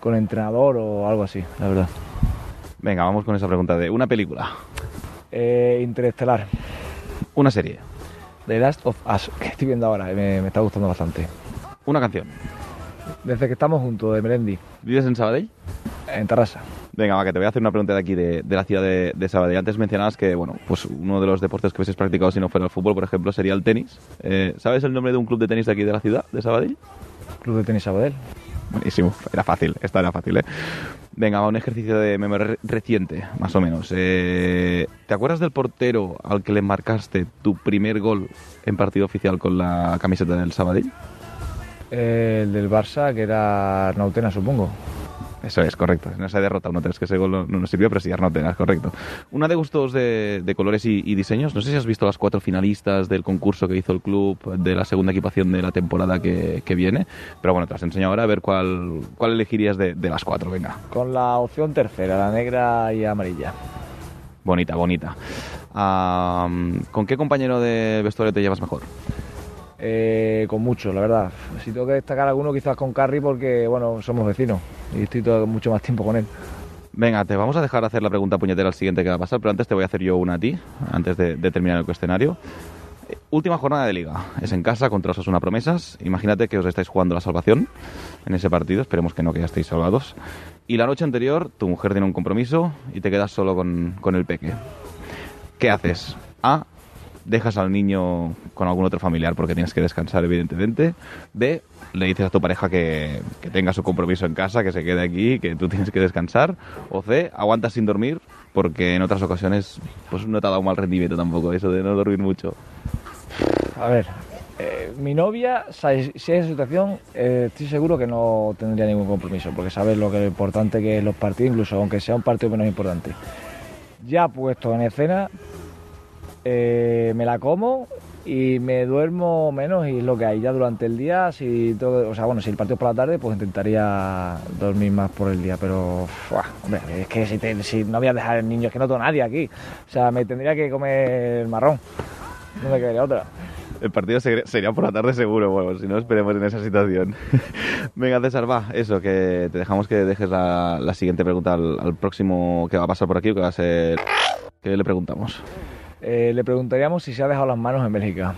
con entrenador o algo así, la verdad. Venga, vamos con esa pregunta de una película, Eh, Interestelar, una serie, The Last of Us, que estoy viendo ahora, me, me está gustando bastante. Una canción. Desde que estamos juntos, de Melendi, ¿Vives en Sabadell? en Tarrasa. Venga, va, que te voy a hacer una pregunta de aquí, de, de la ciudad de, de Sabadell. Antes mencionabas que, bueno, pues uno de los deportes que hubieses practicado si no fuera el fútbol, por ejemplo, sería el tenis. Eh, ¿Sabes el nombre de un club de tenis de aquí de la ciudad, de Sabadell? Club de Tenis Sabadell. Buenísimo, era fácil, esta era fácil, ¿eh? Venga, va, un ejercicio de memoria re- reciente, más o menos. Eh, ¿Te acuerdas del portero al que le marcaste tu primer gol en partido oficial con la camiseta del Sabadell? El del Barça, que era Arnautena, supongo. Eso es, correcto. No se ha derrotado, no es que ese gol no, no nos sirvió, pero sí, Arnautena, es correcto. Una de gustos de, de colores y, y diseños. No sé si has visto las cuatro finalistas del concurso que hizo el club de la segunda equipación de la temporada que, que viene. Pero bueno, te las enseño ahora a ver cuál, cuál elegirías de, de las cuatro. Venga, Con la opción tercera, la negra y amarilla. bonita, bonita. Ah, ¿Con qué compañero de vestuario te llevas mejor? Eh, con mucho, la verdad. Si tengo que destacar alguno, quizás con Carry, porque bueno, somos vecinos y estoy todo, mucho más tiempo con él. Venga, te vamos a dejar hacer la pregunta puñetera al siguiente que va a pasar, pero antes te voy a hacer yo una a ti, antes de, de terminar el cuestionario. Eh, Última jornada de liga. Es en casa contra Osasuna Promesas. Imagínate que os estáis jugando la salvación en ese partido. Esperemos que no, que ya estéis salvados. Y la noche anterior, tu mujer tiene un compromiso y te quedas solo con, con el peque. ¿Qué haces? A. Dejas al niño con algún otro familiar porque tienes que descansar, evidentemente. B. Le dices a tu pareja que, que tenga su compromiso en casa, que se quede aquí, que tú (laughs) tienes que descansar. O C. Aguantas sin dormir porque en otras ocasiones pues no te ha dado mal rendimiento tampoco eso de no dormir mucho. A ver, eh, mi novia, si si hay esa situación, eh, estoy seguro que no tendría ningún compromiso, porque sabes lo que lo importante que es los partidos, incluso aunque sea un partido menos importante. Ya puesto en escena, eh, me la como y me duermo menos y es lo que hay ya durante el día. Si todo, o sea, bueno, si el partido es por la tarde, pues intentaría dormir más por el día, pero hombre, es que si, te- si no voy a dejar el niño, es que no tengo nadie aquí. O sea, me tendría que comer marrón. No me quedaría otra. El partido sería por la tarde seguro, bueno, si no esperemos en esa situación. (laughs) Venga, César, va, eso, que te dejamos que dejes la, siguiente pregunta al, al, próximo que va a pasar por aquí, que va a ser... ¿Qué le preguntamos? Eh, le preguntaríamos si se ha dejado las manos en Bélgica.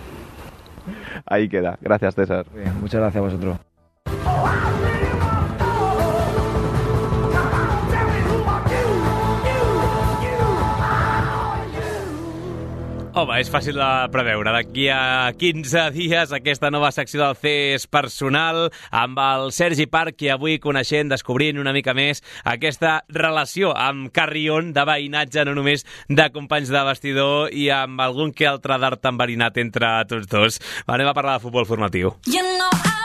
Ahí queda. Gracias, César. Bien, muchas gracias a vosotros. Home, és fàcil de preveure. D'aquí a 15 dies aquesta nova secció del CES personal amb el Sergi Parc i avui coneixent, descobrint una mica més aquesta relació amb Carrion de veïnatge, no només de companys de vestidor i amb algun que altre d'art enverinat entre tots dos. Anem a parlar de futbol formatiu. You know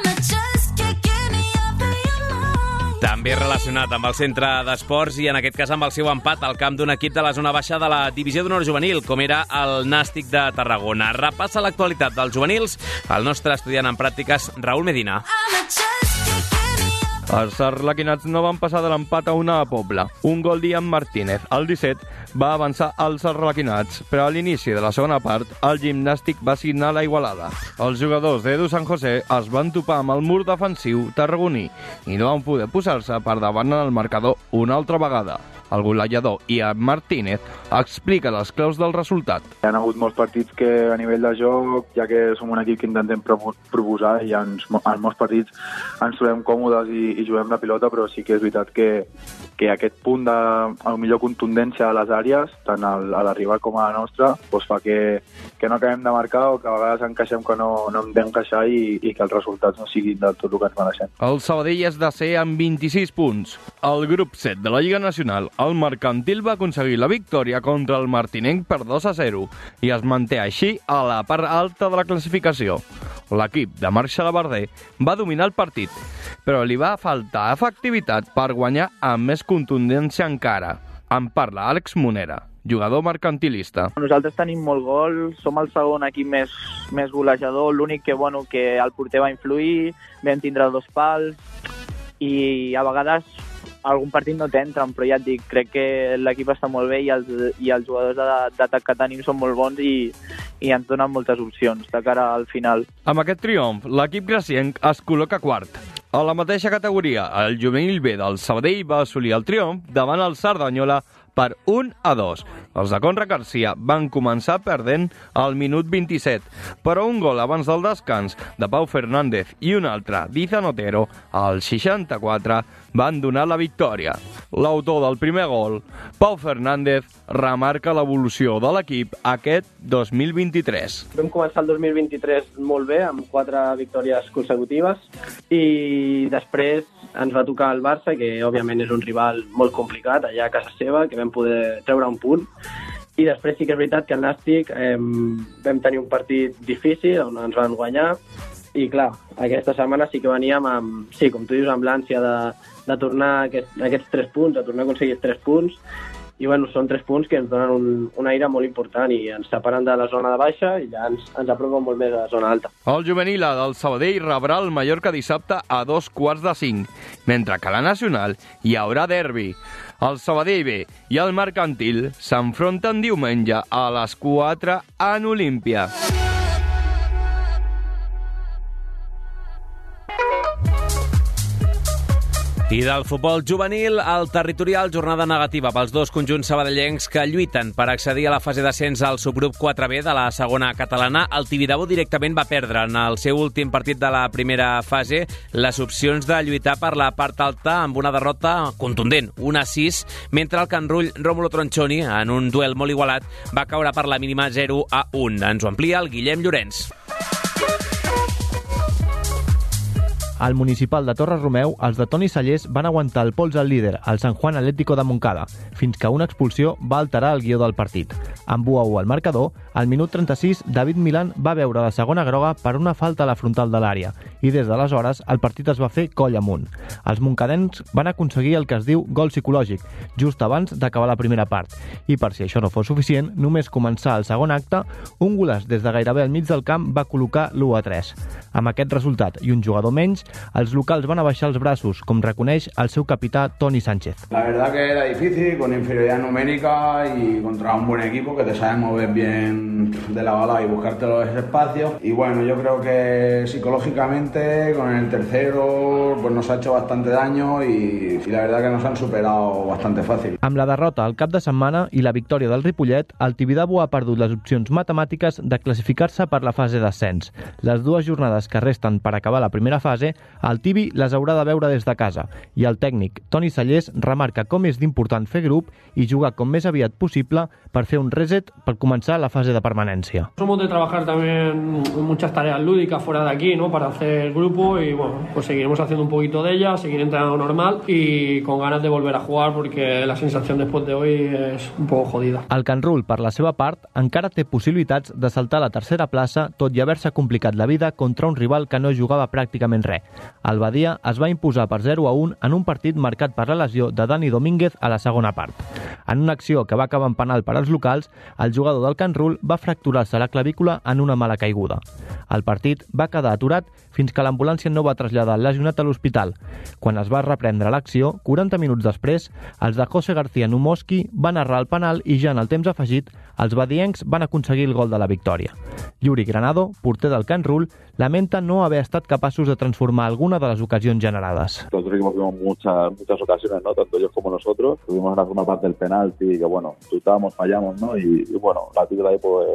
també relacionat amb el centre d'esports i en aquest cas amb el seu empat al camp d'un equip de la zona baixa de la divisió d'honor juvenil, com era el Nàstic de Tarragona. Repassa l'actualitat dels juvenils el nostre estudiant en pràctiques, Raül Medina. Els arlequinats no van passar de l'empat a una a Pobla. Un gol d'Ian Martínez, al 17, va avançar als arlequinats, però a l'inici de la segona part, el gimnàstic va signar la igualada. Els jugadors d'Edu San José es van topar amb el mur defensiu tarragoní i no van poder posar-se per davant en el marcador una altra vegada. El golejador Ian Martínez explica les claus del resultat. Hi ha hagut molts partits que a nivell de joc, ja que som un equip que intentem proposar i en, en molts partits ens trobem còmodes i, i juguem la pilota, però sí que és veritat que, que aquest punt de, a millor contundència a les àrees, tant al, a l'arribar com a la nostra, doncs fa que, que no acabem de marcar o que a vegades encaixem que no, no hem d'encaixar i, i que els resultats no siguin del tot el que ens mereixem. El Sabadell és de ser amb 26 punts. El grup 7 de la Lliga Nacional el Mercantil va aconseguir la victòria contra el Martinenc per 2 a 0 i es manté així a la part alta de la classificació. L'equip de Marc Xalabarder va dominar el partit, però li va faltar efectivitat per guanyar amb més contundència encara. En parla Àlex Monera jugador mercantilista. Nosaltres tenim molt gol, som el segon equip més, més golejador, l'únic que, bueno, que el porter va influir, vam tindre dos pals i a vegades algun partit no t'entren, però ja et dic, crec que l'equip està molt bé i els, i els jugadors d'atac que tenim són molt bons i, i ens donen moltes opcions de cara al final. Amb aquest triomf, l'equip gracienc es col·loca quart. A la mateixa categoria, el juvenil B del Sabadell va assolir el triomf davant el Cerdanyola per 1 a 2. Els de Conra Garcia van començar perdent al minut 27, però un gol abans del descans de Pau Fernández i un altre d'Izan Otero al 64 van donar la victòria. L'autor del primer gol, Pau Fernández, remarca l'evolució de l'equip aquest 2023. Vam començar el 2023 molt bé, amb quatre victòries consecutives, i després ens va tocar el Barça, que òbviament és un rival molt complicat allà a casa seva, que vam poder treure un punt, i després sí que és veritat que el Nàstic eh, vam tenir un partit difícil on ens van guanyar. I clar, aquesta setmana sí que veníem amb, sí, com tu dius, amb l'ànsia de, de tornar aquest, aquests tres punts, de tornar a aconseguir aquests tres punts i bueno, són tres punts que ens donen un, un aire molt important i ens separen de la zona de baixa i ja ens, ens apropen molt més a la zona alta. El juvenil del Sabadell rebrà el Mallorca dissabte a dos quarts de cinc, mentre que a la Nacional hi haurà derbi. El Sabadell B i el Mercantil s'enfronten diumenge a les 4 en Olímpia. I del futbol juvenil al territorial, jornada negativa pels dos conjunts sabadellencs que lluiten per accedir a la fase d'ascens al subgrup 4B de la segona catalana. El Tibidabo directament va perdre en el seu últim partit de la primera fase les opcions de lluitar per la part alta amb una derrota contundent, 1 a 6, mentre el Canrull Rómulo Tronchoni, en un duel molt igualat, va caure per la mínima 0 a 1. Ens ho amplia el Guillem Llorenç. Al municipal de Torres Romeu, els de Toni Sallés van aguantar el pols al líder, el San Juan Atlético de Moncada, fins que una expulsió va alterar el guió del partit. Amb 1 a 1 al marcador, al minut 36, David Milan va veure la segona groga per una falta a la frontal de l'àrea i des d'aleshores el partit es va fer coll amunt. Els moncadens van aconseguir el que es diu gol psicològic, just abans d'acabar la primera part. I per si això no fos suficient, només començar el segon acte, un golàs des de gairebé al mig del camp va col·locar l'1 a 3. Amb aquest resultat i un jugador menys, Els locals van abaixar els braços, com reconeix el seu capità Toni Sánchez. La verdad que era difícil, con inferioridad numérica y contra un buen equipo que te sabe mover bien de la bala y buscarte los espacios. Y bueno, yo creo que psicológicamente con el tercero pues nos ha hecho bastante daño y, y la verdad que nos han superado bastante fácil. Amb la derrota al cap de setmana i la victòria del Ripollet, el Tibidabo ha perdut les opcions matemàtiques de classificar-se per la fase d'ascens. Les dues jornades que resten per acabar la primera fase, el Tibi les haurà de veure des de casa i el tècnic Toni Sallés remarca com és d'important fer grup i jugar com més aviat possible per fer un reset per començar la fase de permanència. Somos de trabajar también muchas tareas lúdicas fuera de aquí, ¿no? Para hacer grupo y bueno, pues seguiremos haciendo un poquito de ellas, seguir entrenando normal y con ganas de volver a jugar porque la sensación después de hoy es un poco jodida. El Can Rull, per la seva part, encara té possibilitats de saltar a la tercera plaça, tot i haver-se complicat la vida contra un rival que no jugava pràcticament res. El Badia es va imposar per 0 a 1 en un partit marcat per la lesió de Dani Domínguez a la segona part. En una acció que va acabar en penal per als locals, el jugador del Can Rull va fracturar-se la clavícula en una mala caiguda. El partit va quedar aturat fins que l'ambulància no va traslladar el lesionat a l'hospital. Quan es va reprendre l'acció, 40 minuts després, els de José García Numoski van errar el penal i ja en el temps afegit, els badiencs van aconseguir el gol de la victòria. Yuri Granado, porter del Can Rull, lamenta no haver estat capaços de transformar alguna de les ocasions generades. Nosotros tuvimos muchas, muchas ocasiones, ¿no? Tanto ellos como nosotros. Tuvimos la segunda parte del penalti, que bueno, chutábamos, fallamos, ¿no? Y, y bueno, la tira ahí pues,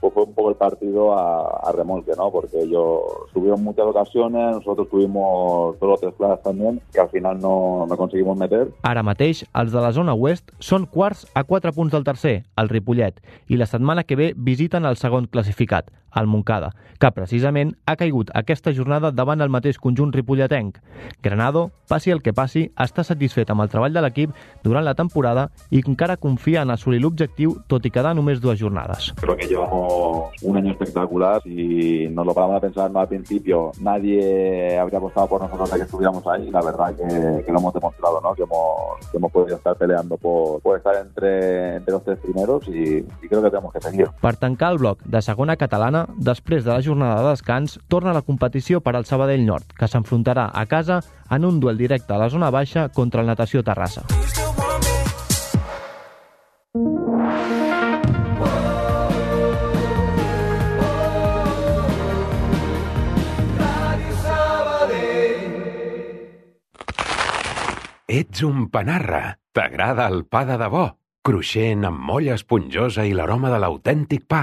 pues fue un poco el partido a, a remolque, ¿no? Porque ellos tuvieron muchas ocasiones, nosotros tuvimos dos o tres claras también, que al final no, no conseguimos meter. Ara mateix, els de la zona oest són quarts a 4 punts del tercer, el Ripollet, i la setmana que ve visiten el segon classificat, el Montcada, que precisament ha caigut aquesta jornada davant el mateix conjunt ripolletenc. Granado, passi el que passi, està satisfet amb el treball de l'equip durant la temporada i encara confia en assolir l'objectiu, tot i quedar només dues jornades. Creo que llevamos un año espectacular y nos lo paramos a pensar ¿no? al principio. Nadie habría apostado por nosotros de que estuviéramos ahí. La verdad que, que lo hemos demostrado, ¿no? Que hemos, que hemos podido estar peleando por, por estar entre, entre los tres primeros y, y creo que tenemos que seguir. Per tancar el bloc de segona catalana, després de la jornada de descans, torna la competició per al Sabadell Nord, que s'enfrontarà a casa en un duel directe a la zona baixa contra el Natació Terrassa. Ets un panarra. T'agrada el pa de debò, cruixent amb molla esponjosa i l'aroma de l'autèntic pa.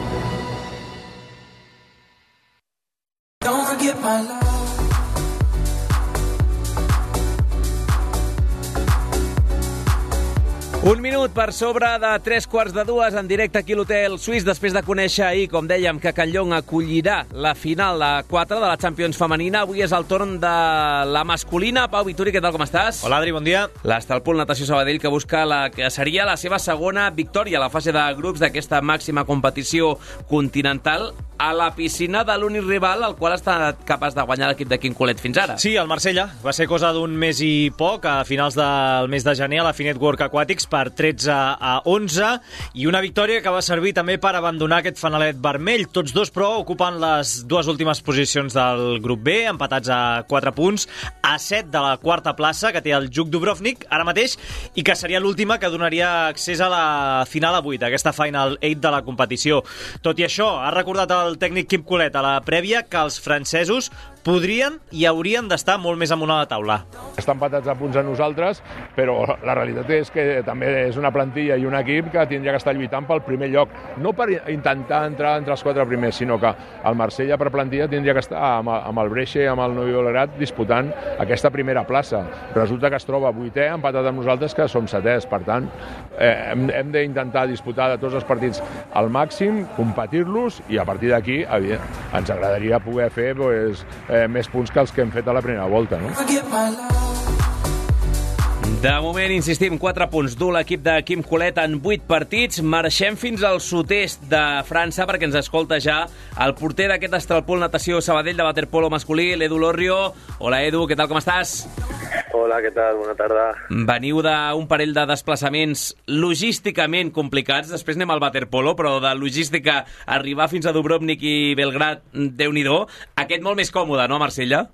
Don't forget my love. Un minut per sobre de tres quarts de dues en directe aquí a l'Hotel Suís, després de conèixer ahir, com dèiem, que Can Llong acollirà la final de 4 de la Champions femenina. Avui és el torn de la masculina. Pau Vituri, què tal, com estàs? Hola, Adri, bon dia. L'Estalpol Natació Sabadell, que busca la que seria la seva segona victòria a la fase de grups d'aquesta màxima competició continental a la piscina de l'únic rival al qual ha estat capaç de guanyar l'equip de Quim Colet fins ara. Sí, el Marsella. Va ser cosa d'un mes i poc, a finals del mes de gener, a la Finet Work Aquatics, per 13 a 11, i una victòria que va servir també per abandonar aquest fanalet vermell. Tots dos, però, ocupen les dues últimes posicions del grup B, empatats a 4 punts, a 7 de la quarta plaça, que té el Juk Dubrovnik, ara mateix, i que seria l'última que donaria accés a la final a 8, aquesta Final 8 de la competició. Tot i això, ha recordat el tècnic Quim Colet a la prèvia que els francesos podrien i haurien d'estar molt més amunt a la taula. Estan empatats a punts a nosaltres, però la realitat és que també és una plantilla i un equip que tindria que estar lluitant pel primer lloc. No per intentar entrar entre els quatre primers, sinó que el Marsella per plantilla tindria que estar amb, amb el Breixe i amb el Novi Olerat disputant aquesta primera plaça. Resulta que es troba vuitè, empatat amb nosaltres, que som setès. Per tant, eh, hem, hem d'intentar disputar de tots els partits al màxim, competir-los i a partir d'aquí ens agradaria poder fer pues, eh, més punts que els que hem fet a la primera volta. No? De moment, insistim, 4 punts du l'equip de Quim Colet en 8 partits. Marxem fins al sud-est de França perquè ens escolta ja el porter d'aquest Estralpol Natació Sabadell de waterpolo masculí, l'Edu Lorrio. Hola, Edu, què tal, com estàs? Hola, què tal? Bona tarda. Veniu d'un parell de desplaçaments logísticament complicats. Després anem al waterpolo, però de logística arribar fins a Dubrovnik i Belgrad, déu nhi Aquest molt més còmode, no, a Marsella?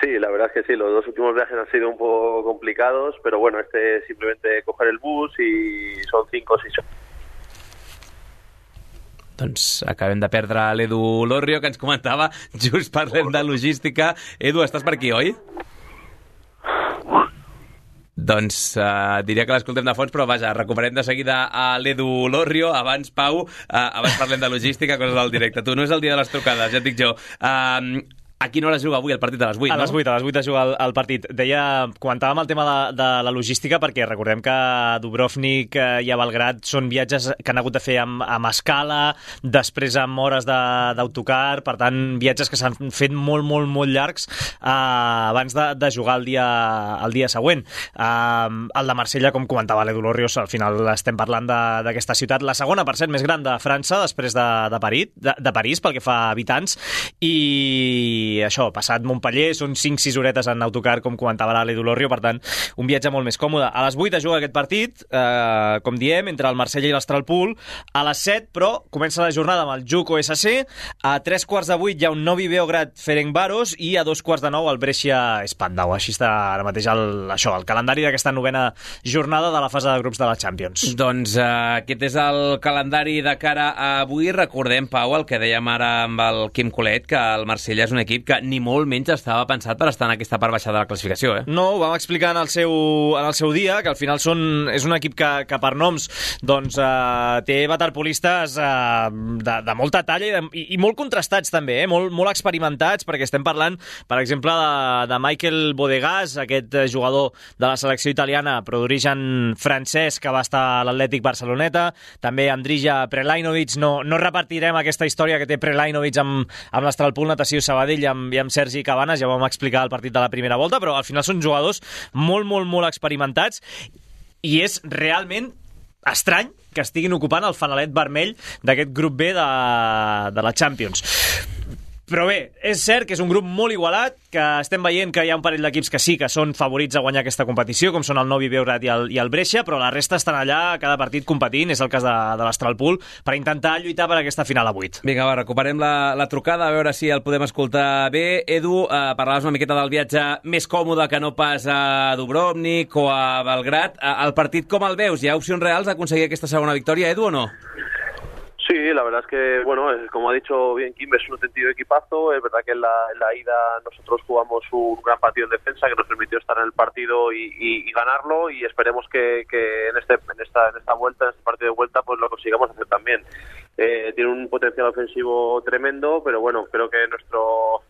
Sí, la verdad es que sí, los dos últimos viajes han sido un poco complicados, pero bueno, este es simplemente coger el bus y son cinco o seis doncs acabem de perdre l'Edu Lorrio, que ens comentava, (laughs) just parlem de logística. Edu, estàs per aquí, oi? Doncs uh, diria que l'escoltem de fons, però vaja, recuperem de seguida a l'Edu Lorrio. Abans, Pau, uh, abans parlem de logística, coses del directe. Tu no és el dia de les trucades, ja et dic jo. Uh, a quina hora es juga avui el partit? A les 8, a no? les 8, a les 8 es juga el, el partit. Deia, comentàvem el tema de, de la logística perquè recordem que Dubrovnik eh, i a Belgrat són viatges que han hagut de fer amb, amb escala, després amb hores d'autocar, per tant, viatges que s'han fet molt, molt, molt llargs eh, abans de, de jugar el dia, el dia següent. Eh, el de Marsella, com comentava l'Edu Lorrios, al final estem parlant d'aquesta ciutat, la segona, per cert, més gran de França, després de, de, París, de, de París, pel que fa a habitants, i això, passat Montpellier, són 5-6 horetes en autocar, com comentava l'Ale Dolorrio, per tant, un viatge molt més còmode. A les 8 es juga aquest partit, eh, com diem, entre el Marsella i l'Astralpool. A les 7, però, comença la jornada amb el Juco SC. A 3 quarts de 8 hi ha un Novi Beograd Ferencvaros i a 2 quarts de 9 el Brescia Spandau. Així està ara mateix el, això, el calendari d'aquesta novena jornada de la fase de grups de la Champions. Doncs eh, aquest és el calendari de cara a avui. Recordem, Pau, el que dèiem ara amb el Quim Colet, que el Marsella és un equip que ni molt menys estava pensat per estar en aquesta part baixa de la classificació, eh? No, ho vam explicar en el seu, en el seu dia, que al final són, és un equip que, que per noms doncs, eh, té waterpolistes eh, de, de molta talla i, de, i, i molt contrastats també, eh? molt, molt experimentats, perquè estem parlant, per exemple, de, de Michael Bodegas, aquest jugador de la selecció italiana, però d'origen francès, que va estar a l'Atlètic Barceloneta, també Andrija Prelainovic, no, no repartirem aquesta història que té Prelainovic amb, amb l'Estralpool Natació Sabadell amb, i amb Sergi Cabanes, ja vam explicar el partit de la primera volta, però al final són jugadors molt, molt, molt experimentats i és realment estrany que estiguin ocupant el fanalet vermell d'aquest grup B de, de la Champions. Però bé, és cert que és un grup molt igualat, que estem veient que hi ha un parell d'equips que sí que són favorits a guanyar aquesta competició, com són el Novi Beograd i el, i el Brescia, però la resta estan allà, cada partit competint, és el cas de, de l'Astralpool, per intentar lluitar per aquesta final a 8. Vinga, va, recuperem la, la trucada, a veure si el podem escoltar bé. Edu, eh, parlaves una miqueta del viatge més còmode que no pas a Dubrovnik o a Belgrat. Eh, el partit com el veus? Hi ha opcions reals d'aconseguir aquesta segona victòria, Edu, o no? Sí, la verdad es que, bueno, como ha dicho bien Kim, es un auténtico equipazo. Es verdad que en la, en la ida nosotros jugamos un gran partido en defensa que nos permitió estar en el partido y, y, y ganarlo y esperemos que, que en, este, en, esta, en esta vuelta, en este partido de vuelta, pues lo consigamos hacer también. Eh, tiene un potencial ofensivo tremendo, pero bueno, creo que nuestro,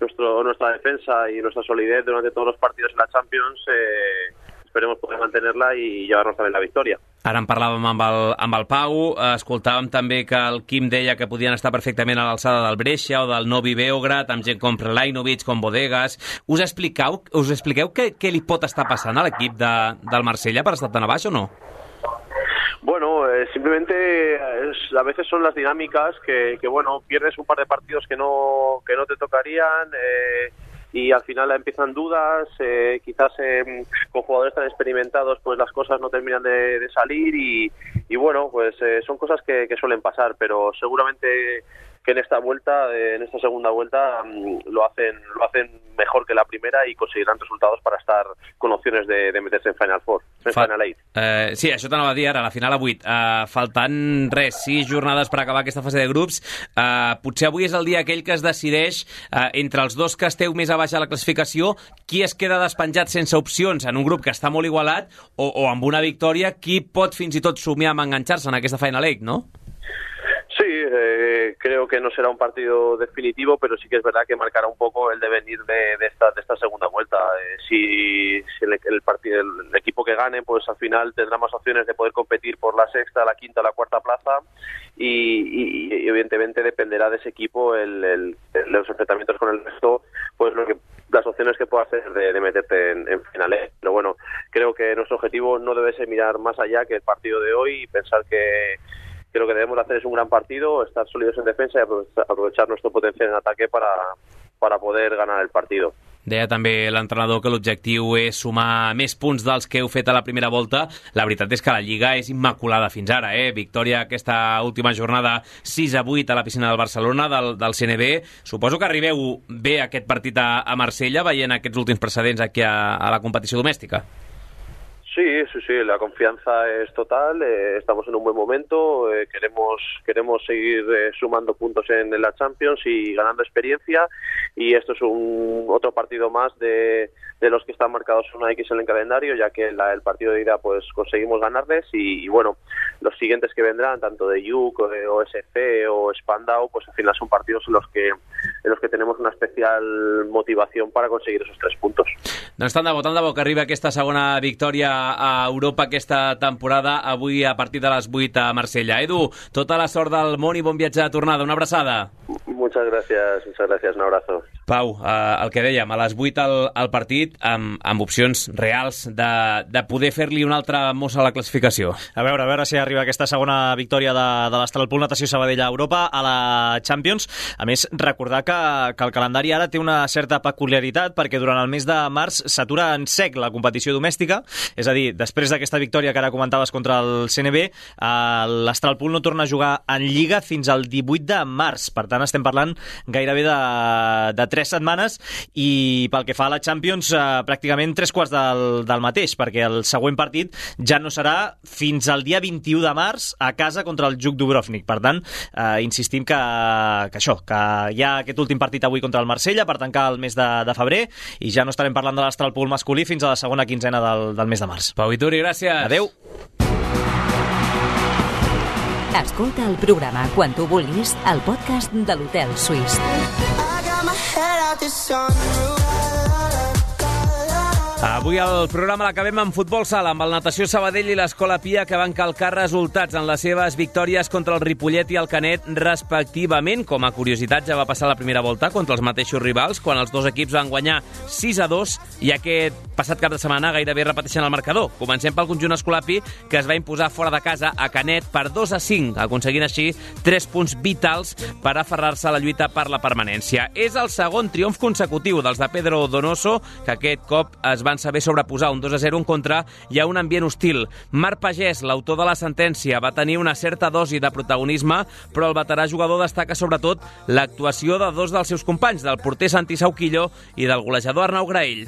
nuestro nuestra defensa y nuestra solidez durante todos los partidos en la Champions eh, esperemos poder mantenerla i llevar-nos també la victòria. Ara en parlàvem amb el, amb el Pau, escoltàvem també que el Quim deia que podien estar perfectament a l'alçada del Brescia o del Novi Beograd, amb gent com Prelainovic, com Bodegas. Us expliqueu, us expliqueu què, què li pot estar passant a l'equip de, del Marsella per estar tan a baix o no? Bueno, eh, simplemente es, a veces son las dinámicas que, que, bueno, pierdes un par de partidos que no, que no te tocarían, eh, y al final empiezan dudas, eh, quizás eh, con jugadores tan experimentados pues las cosas no terminan de, de salir y, y, bueno, pues eh, son cosas que, que, suelen pasar, pero seguramente que en esta vuelta, en esta segunda vuelta, um, lo hacen lo hacen mejor que la primera y conseguirán resultados para estar con opciones de, de meterse en Final Four, en Fa, Final Eight. Eh, sí, això t'anava a dir ara, la final a 8. Eh, faltant res, 6 jornades per acabar aquesta fase de grups. Eh, potser avui és el dia aquell que es decideix eh, entre els dos que esteu més a baix a la classificació qui es queda despenjat sense opcions en un grup que està molt igualat o, o amb una victòria, qui pot fins i tot somiar amb enganxar-se en aquesta Final Eight, no? Sí, eh, creo que no será un partido definitivo, pero sí que es verdad que marcará un poco el devenir de, de esta, de esta segunda vuelta. Eh, si, si el, el, partido, el, equipo que gane, pues al final tendrá más opciones de poder competir por la sexta, la quinta, la cuarta plaza y, y, evidentemente dependerá de ese equipo el, los enfrentamientos con el resto, pues lo que las opciones que pueda hacer de, de meterte en, en, finales. Pero bueno, creo que nuestro objetivo no debe ser mirar más allá que el partido de hoy y pensar que, que lo que debemos hacer es un gran partido, estar sólidos en defensa y aprovechar, nuestro potencial en ataque para, para poder ganar el partido. Deia també l'entrenador que l'objectiu és sumar més punts dels que heu fet a la primera volta. La veritat és que la Lliga és immaculada fins ara, eh? Victòria aquesta última jornada 6 a 8 a la piscina del Barcelona, del, del CNB. Suposo que arribeu bé aquest partit a, a Marsella, veient aquests últims precedents aquí a, a la competició domèstica. Sí, sí, sí, la confianza es total, eh, estamos en un buen momento, eh, queremos queremos seguir eh, sumando puntos en, la Champions y ganando experiencia. Y esto es un otro partido más de, de los que están marcados una X en el calendario, ya que la, el partido de ida pues conseguimos ganarles. Y, bueno, los siguientes que vendrán, tanto de Yuk o de OSC o Spandau, pues al final son partidos en los que en los que tenemos una especial motivación para conseguir esos tres puntos. Doncs tant de bo, tant de bo que arriba aquesta segona victòria a Europa aquesta temporada, avui a partir de les 8 a Marsella. Edu, tota la sort del món i bon viatge de tornada. Una abraçada. Muchas gracias, muchas gracias, un abrazo. Pau, eh, el que dèiem, a les 8 al, al partit, amb, amb opcions reals de, de poder fer-li una altra mossa a la classificació. A veure, a veure si arriba aquesta segona victòria de, de l'Astralpool Natació Sabadell a Europa a la Champions. A més, recordar que, que el calendari ara té una certa peculiaritat perquè durant el mes de març s'atura en sec la competició domèstica, és a dir, després d'aquesta victòria que ara comentaves contra el CNB, eh, l'Astralpool no torna a jugar en Lliga fins al 18 de març. Per tant, estem parlant gairebé de, de tres setmanes i pel que fa a la Champions eh, pràcticament tres quarts del, del mateix perquè el següent partit ja no serà fins al dia 21 de març a casa contra el Juk Dubrovnik per tant, eh, insistim que, que això, que hi ha aquest últim partit avui contra el Marsella per tancar el mes de, de febrer i ja no estarem parlant de l'Astralpool masculí fins a la segona quinzena del, del mes de març. Pau Vituri, gràcies. Adeu. Escolta el programa quan tu vulguis al podcast de l'Hotel Suís. this sunroof. Avui el programa l'acabem amb futbol sala, amb el Natació Sabadell i l'Escola Pia que van calcar resultats en les seves victòries contra el Ripollet i el Canet respectivament. Com a curiositat ja va passar la primera volta contra els mateixos rivals quan els dos equips van guanyar 6 a 2 i aquest passat cap de setmana gairebé repeteixen el marcador. Comencem pel conjunt escolapi que es va imposar fora de casa a Canet per 2 a 5, aconseguint així 3 punts vitals per aferrar-se a la lluita per la permanència. És el segon triomf consecutiu dels de Pedro Donoso, que aquest cop es van saber sobreposar un 2 a 0 en contra i a un ambient hostil. Marc Pagès, l'autor de la sentència, va tenir una certa dosi de protagonisme, però el veterà jugador destaca sobretot l'actuació de dos dels seus companys, del porter Santi Sauquillo i del golejador Arnau Graell.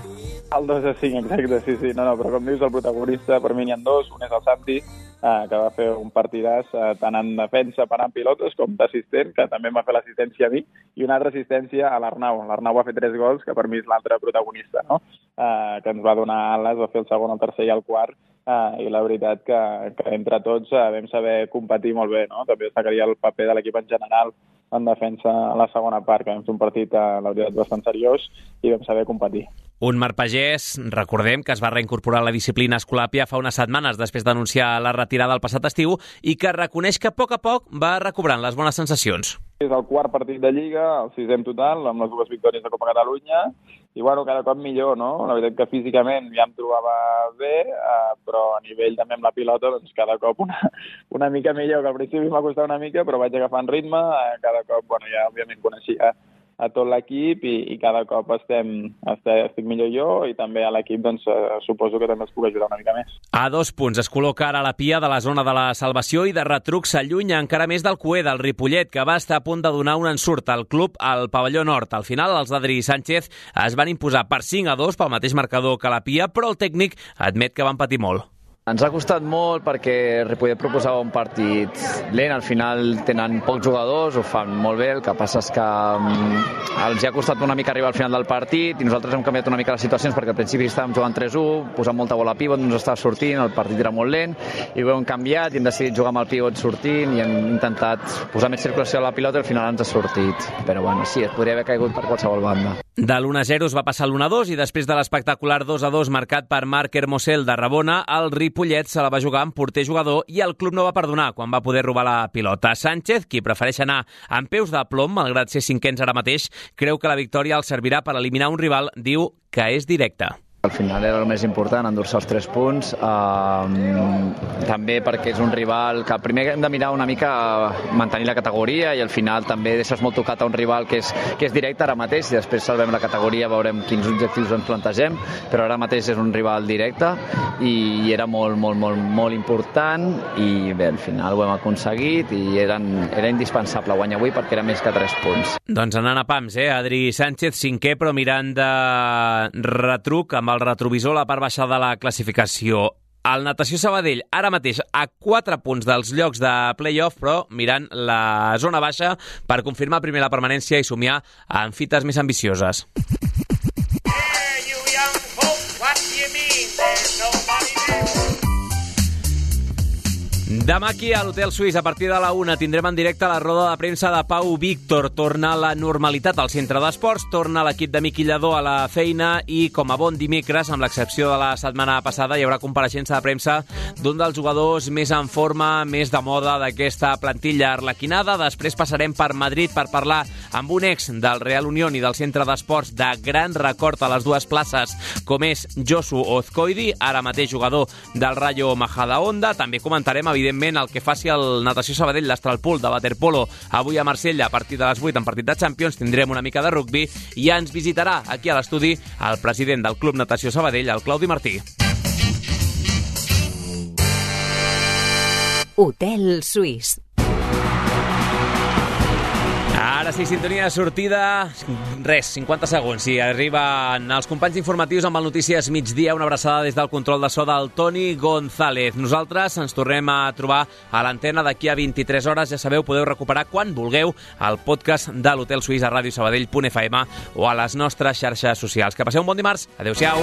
El 2 a 5, exacte, sí, sí. No, no, però com dius, el protagonista per mi n'hi ha dos. Un és el Santi, eh, que va fer un partidàs eh, tant en defensa parant pilotes com d'assistent, que també va fer l'assistència a mi, i una altra assistència a l'Arnau. L'Arnau va fer tres gols, que per mi és l'altre protagonista, no? Eh, que ens va donar ales, va fer el segon, el tercer i el quart, eh, i la veritat que, que entre tots eh, vam saber competir molt bé, no? També destacaria el paper de l'equip en general en defensa a la segona part, que vam fer un partit, eh, la veritat, bastant seriós i vam saber competir. Un Marc Pagès, recordem que es va reincorporar a la disciplina escolàpia fa unes setmanes després d'anunciar la retirada el passat estiu i que reconeix que a poc a poc va recobrant les bones sensacions. És el quart partit de Lliga, el sisè en total, amb les dues victòries de Copa Catalunya, i bueno, cada cop millor, no? La veritat que físicament ja em trobava bé, eh, però a nivell també amb la pilota, doncs cada cop una, (laughs) una mica millor, que al principi m'ha costat una mica, però vaig agafant ritme, eh, cada cop, bueno, ja òbviament coneixia a tot l'equip i, i cada cop estem, estem, estic millor jo i també a l'equip doncs, eh, suposo que també els puc ajudar una mica més. A dos punts es col·loca ara la Pia de la zona de la salvació i de retruc s'allunya encara més del Cué del Ripollet, que va estar a punt de donar un ensurt al club al pavelló nord. Al final, els d'Adri Sánchez es van imposar per 5 a 2 pel mateix marcador que la Pia, però el tècnic admet que van patir molt. Ens ha costat molt perquè Ripollet proposava un partit lent, al final tenen pocs jugadors, ho fan molt bé, el que passa és que um, els ha costat una mica arribar al final del partit i nosaltres hem canviat una mica les situacions perquè al principi estàvem jugant 3-1, posant molta bola a pivot, no ens estava sortint, el partit era molt lent i ho hem canviat i hem decidit jugar amb el pivot sortint i hem intentat posar més circulació a la pilota i al final ens ha sortit. Però bueno, sí, es podria haver caigut per qualsevol banda. De l'1-0 es va passar l'1-2 i després de l'espectacular 2-2 marcat per Marc Hermosel de Rabona, el Ripollet se la va jugar amb porter jugador i el club no va perdonar quan va poder robar la pilota. Sánchez, qui prefereix anar amb peus de plom, malgrat ser cinquens ara mateix, creu que la victòria el servirà per eliminar un rival, diu que és directe. Al final era el més important, endur-se els 3 punts, eh, també perquè és un rival que primer hem de mirar una mica mantenir la categoria i al final també deixes molt tocat a un rival que és, que és directe ara mateix i després salvem la categoria, veurem quins objectius ens plantegem, però ara mateix és un rival directe i, i era molt, molt, molt, molt important i bé, al final ho hem aconseguit i eren, era indispensable guanyar avui perquè era més que 3 punts. Doncs anant a pams, eh? Adri Sánchez, cinquè, però mirant de retruc amb el retrovisor a la part baixa de la classificació. El Natació Sabadell, ara mateix a 4 punts dels llocs de play-off, però mirant la zona baixa per confirmar primer la permanència i somiar en fites més ambicioses. Demà aquí a l'Hotel Suís, a partir de la una, tindrem en directe la roda de premsa de Pau Víctor. Torna la normalitat al centre d'esports, torna l'equip de Miqui Lledó a la feina i, com a bon dimecres, amb l'excepció de la setmana passada, hi haurà compareixença de premsa d'un dels jugadors més en forma, més de moda d'aquesta plantilla arlequinada. Després passarem per Madrid per parlar amb un ex del Real Unión i del centre d'esports de gran record a les dues places, com és Josu Ozcoidi, ara mateix jugador del Rayo Majadahonda. També comentarem, evidentment, el que faci el Natació Sabadell, l'Astralpool de Waterpolo, avui a Marsella, a partir de les 8, en partit de Champions, tindrem una mica de rugby i ens visitarà aquí a l'estudi el president del Club Natació Sabadell, el Claudi Martí. Hotel Suís. Ara sí, sintonia de sortida. Res, 50 segons. Si arriben els companys informatius amb el Notícies Migdia, una abraçada des del control de so del Toni González. Nosaltres ens tornem a trobar a l'antena d'aquí a 23 hores. Ja sabeu, podeu recuperar quan vulgueu el podcast de l'Hotel Suís a radiosabadell.fm o a les nostres xarxes socials. Que passeu un bon dimarts. Adéu-siau.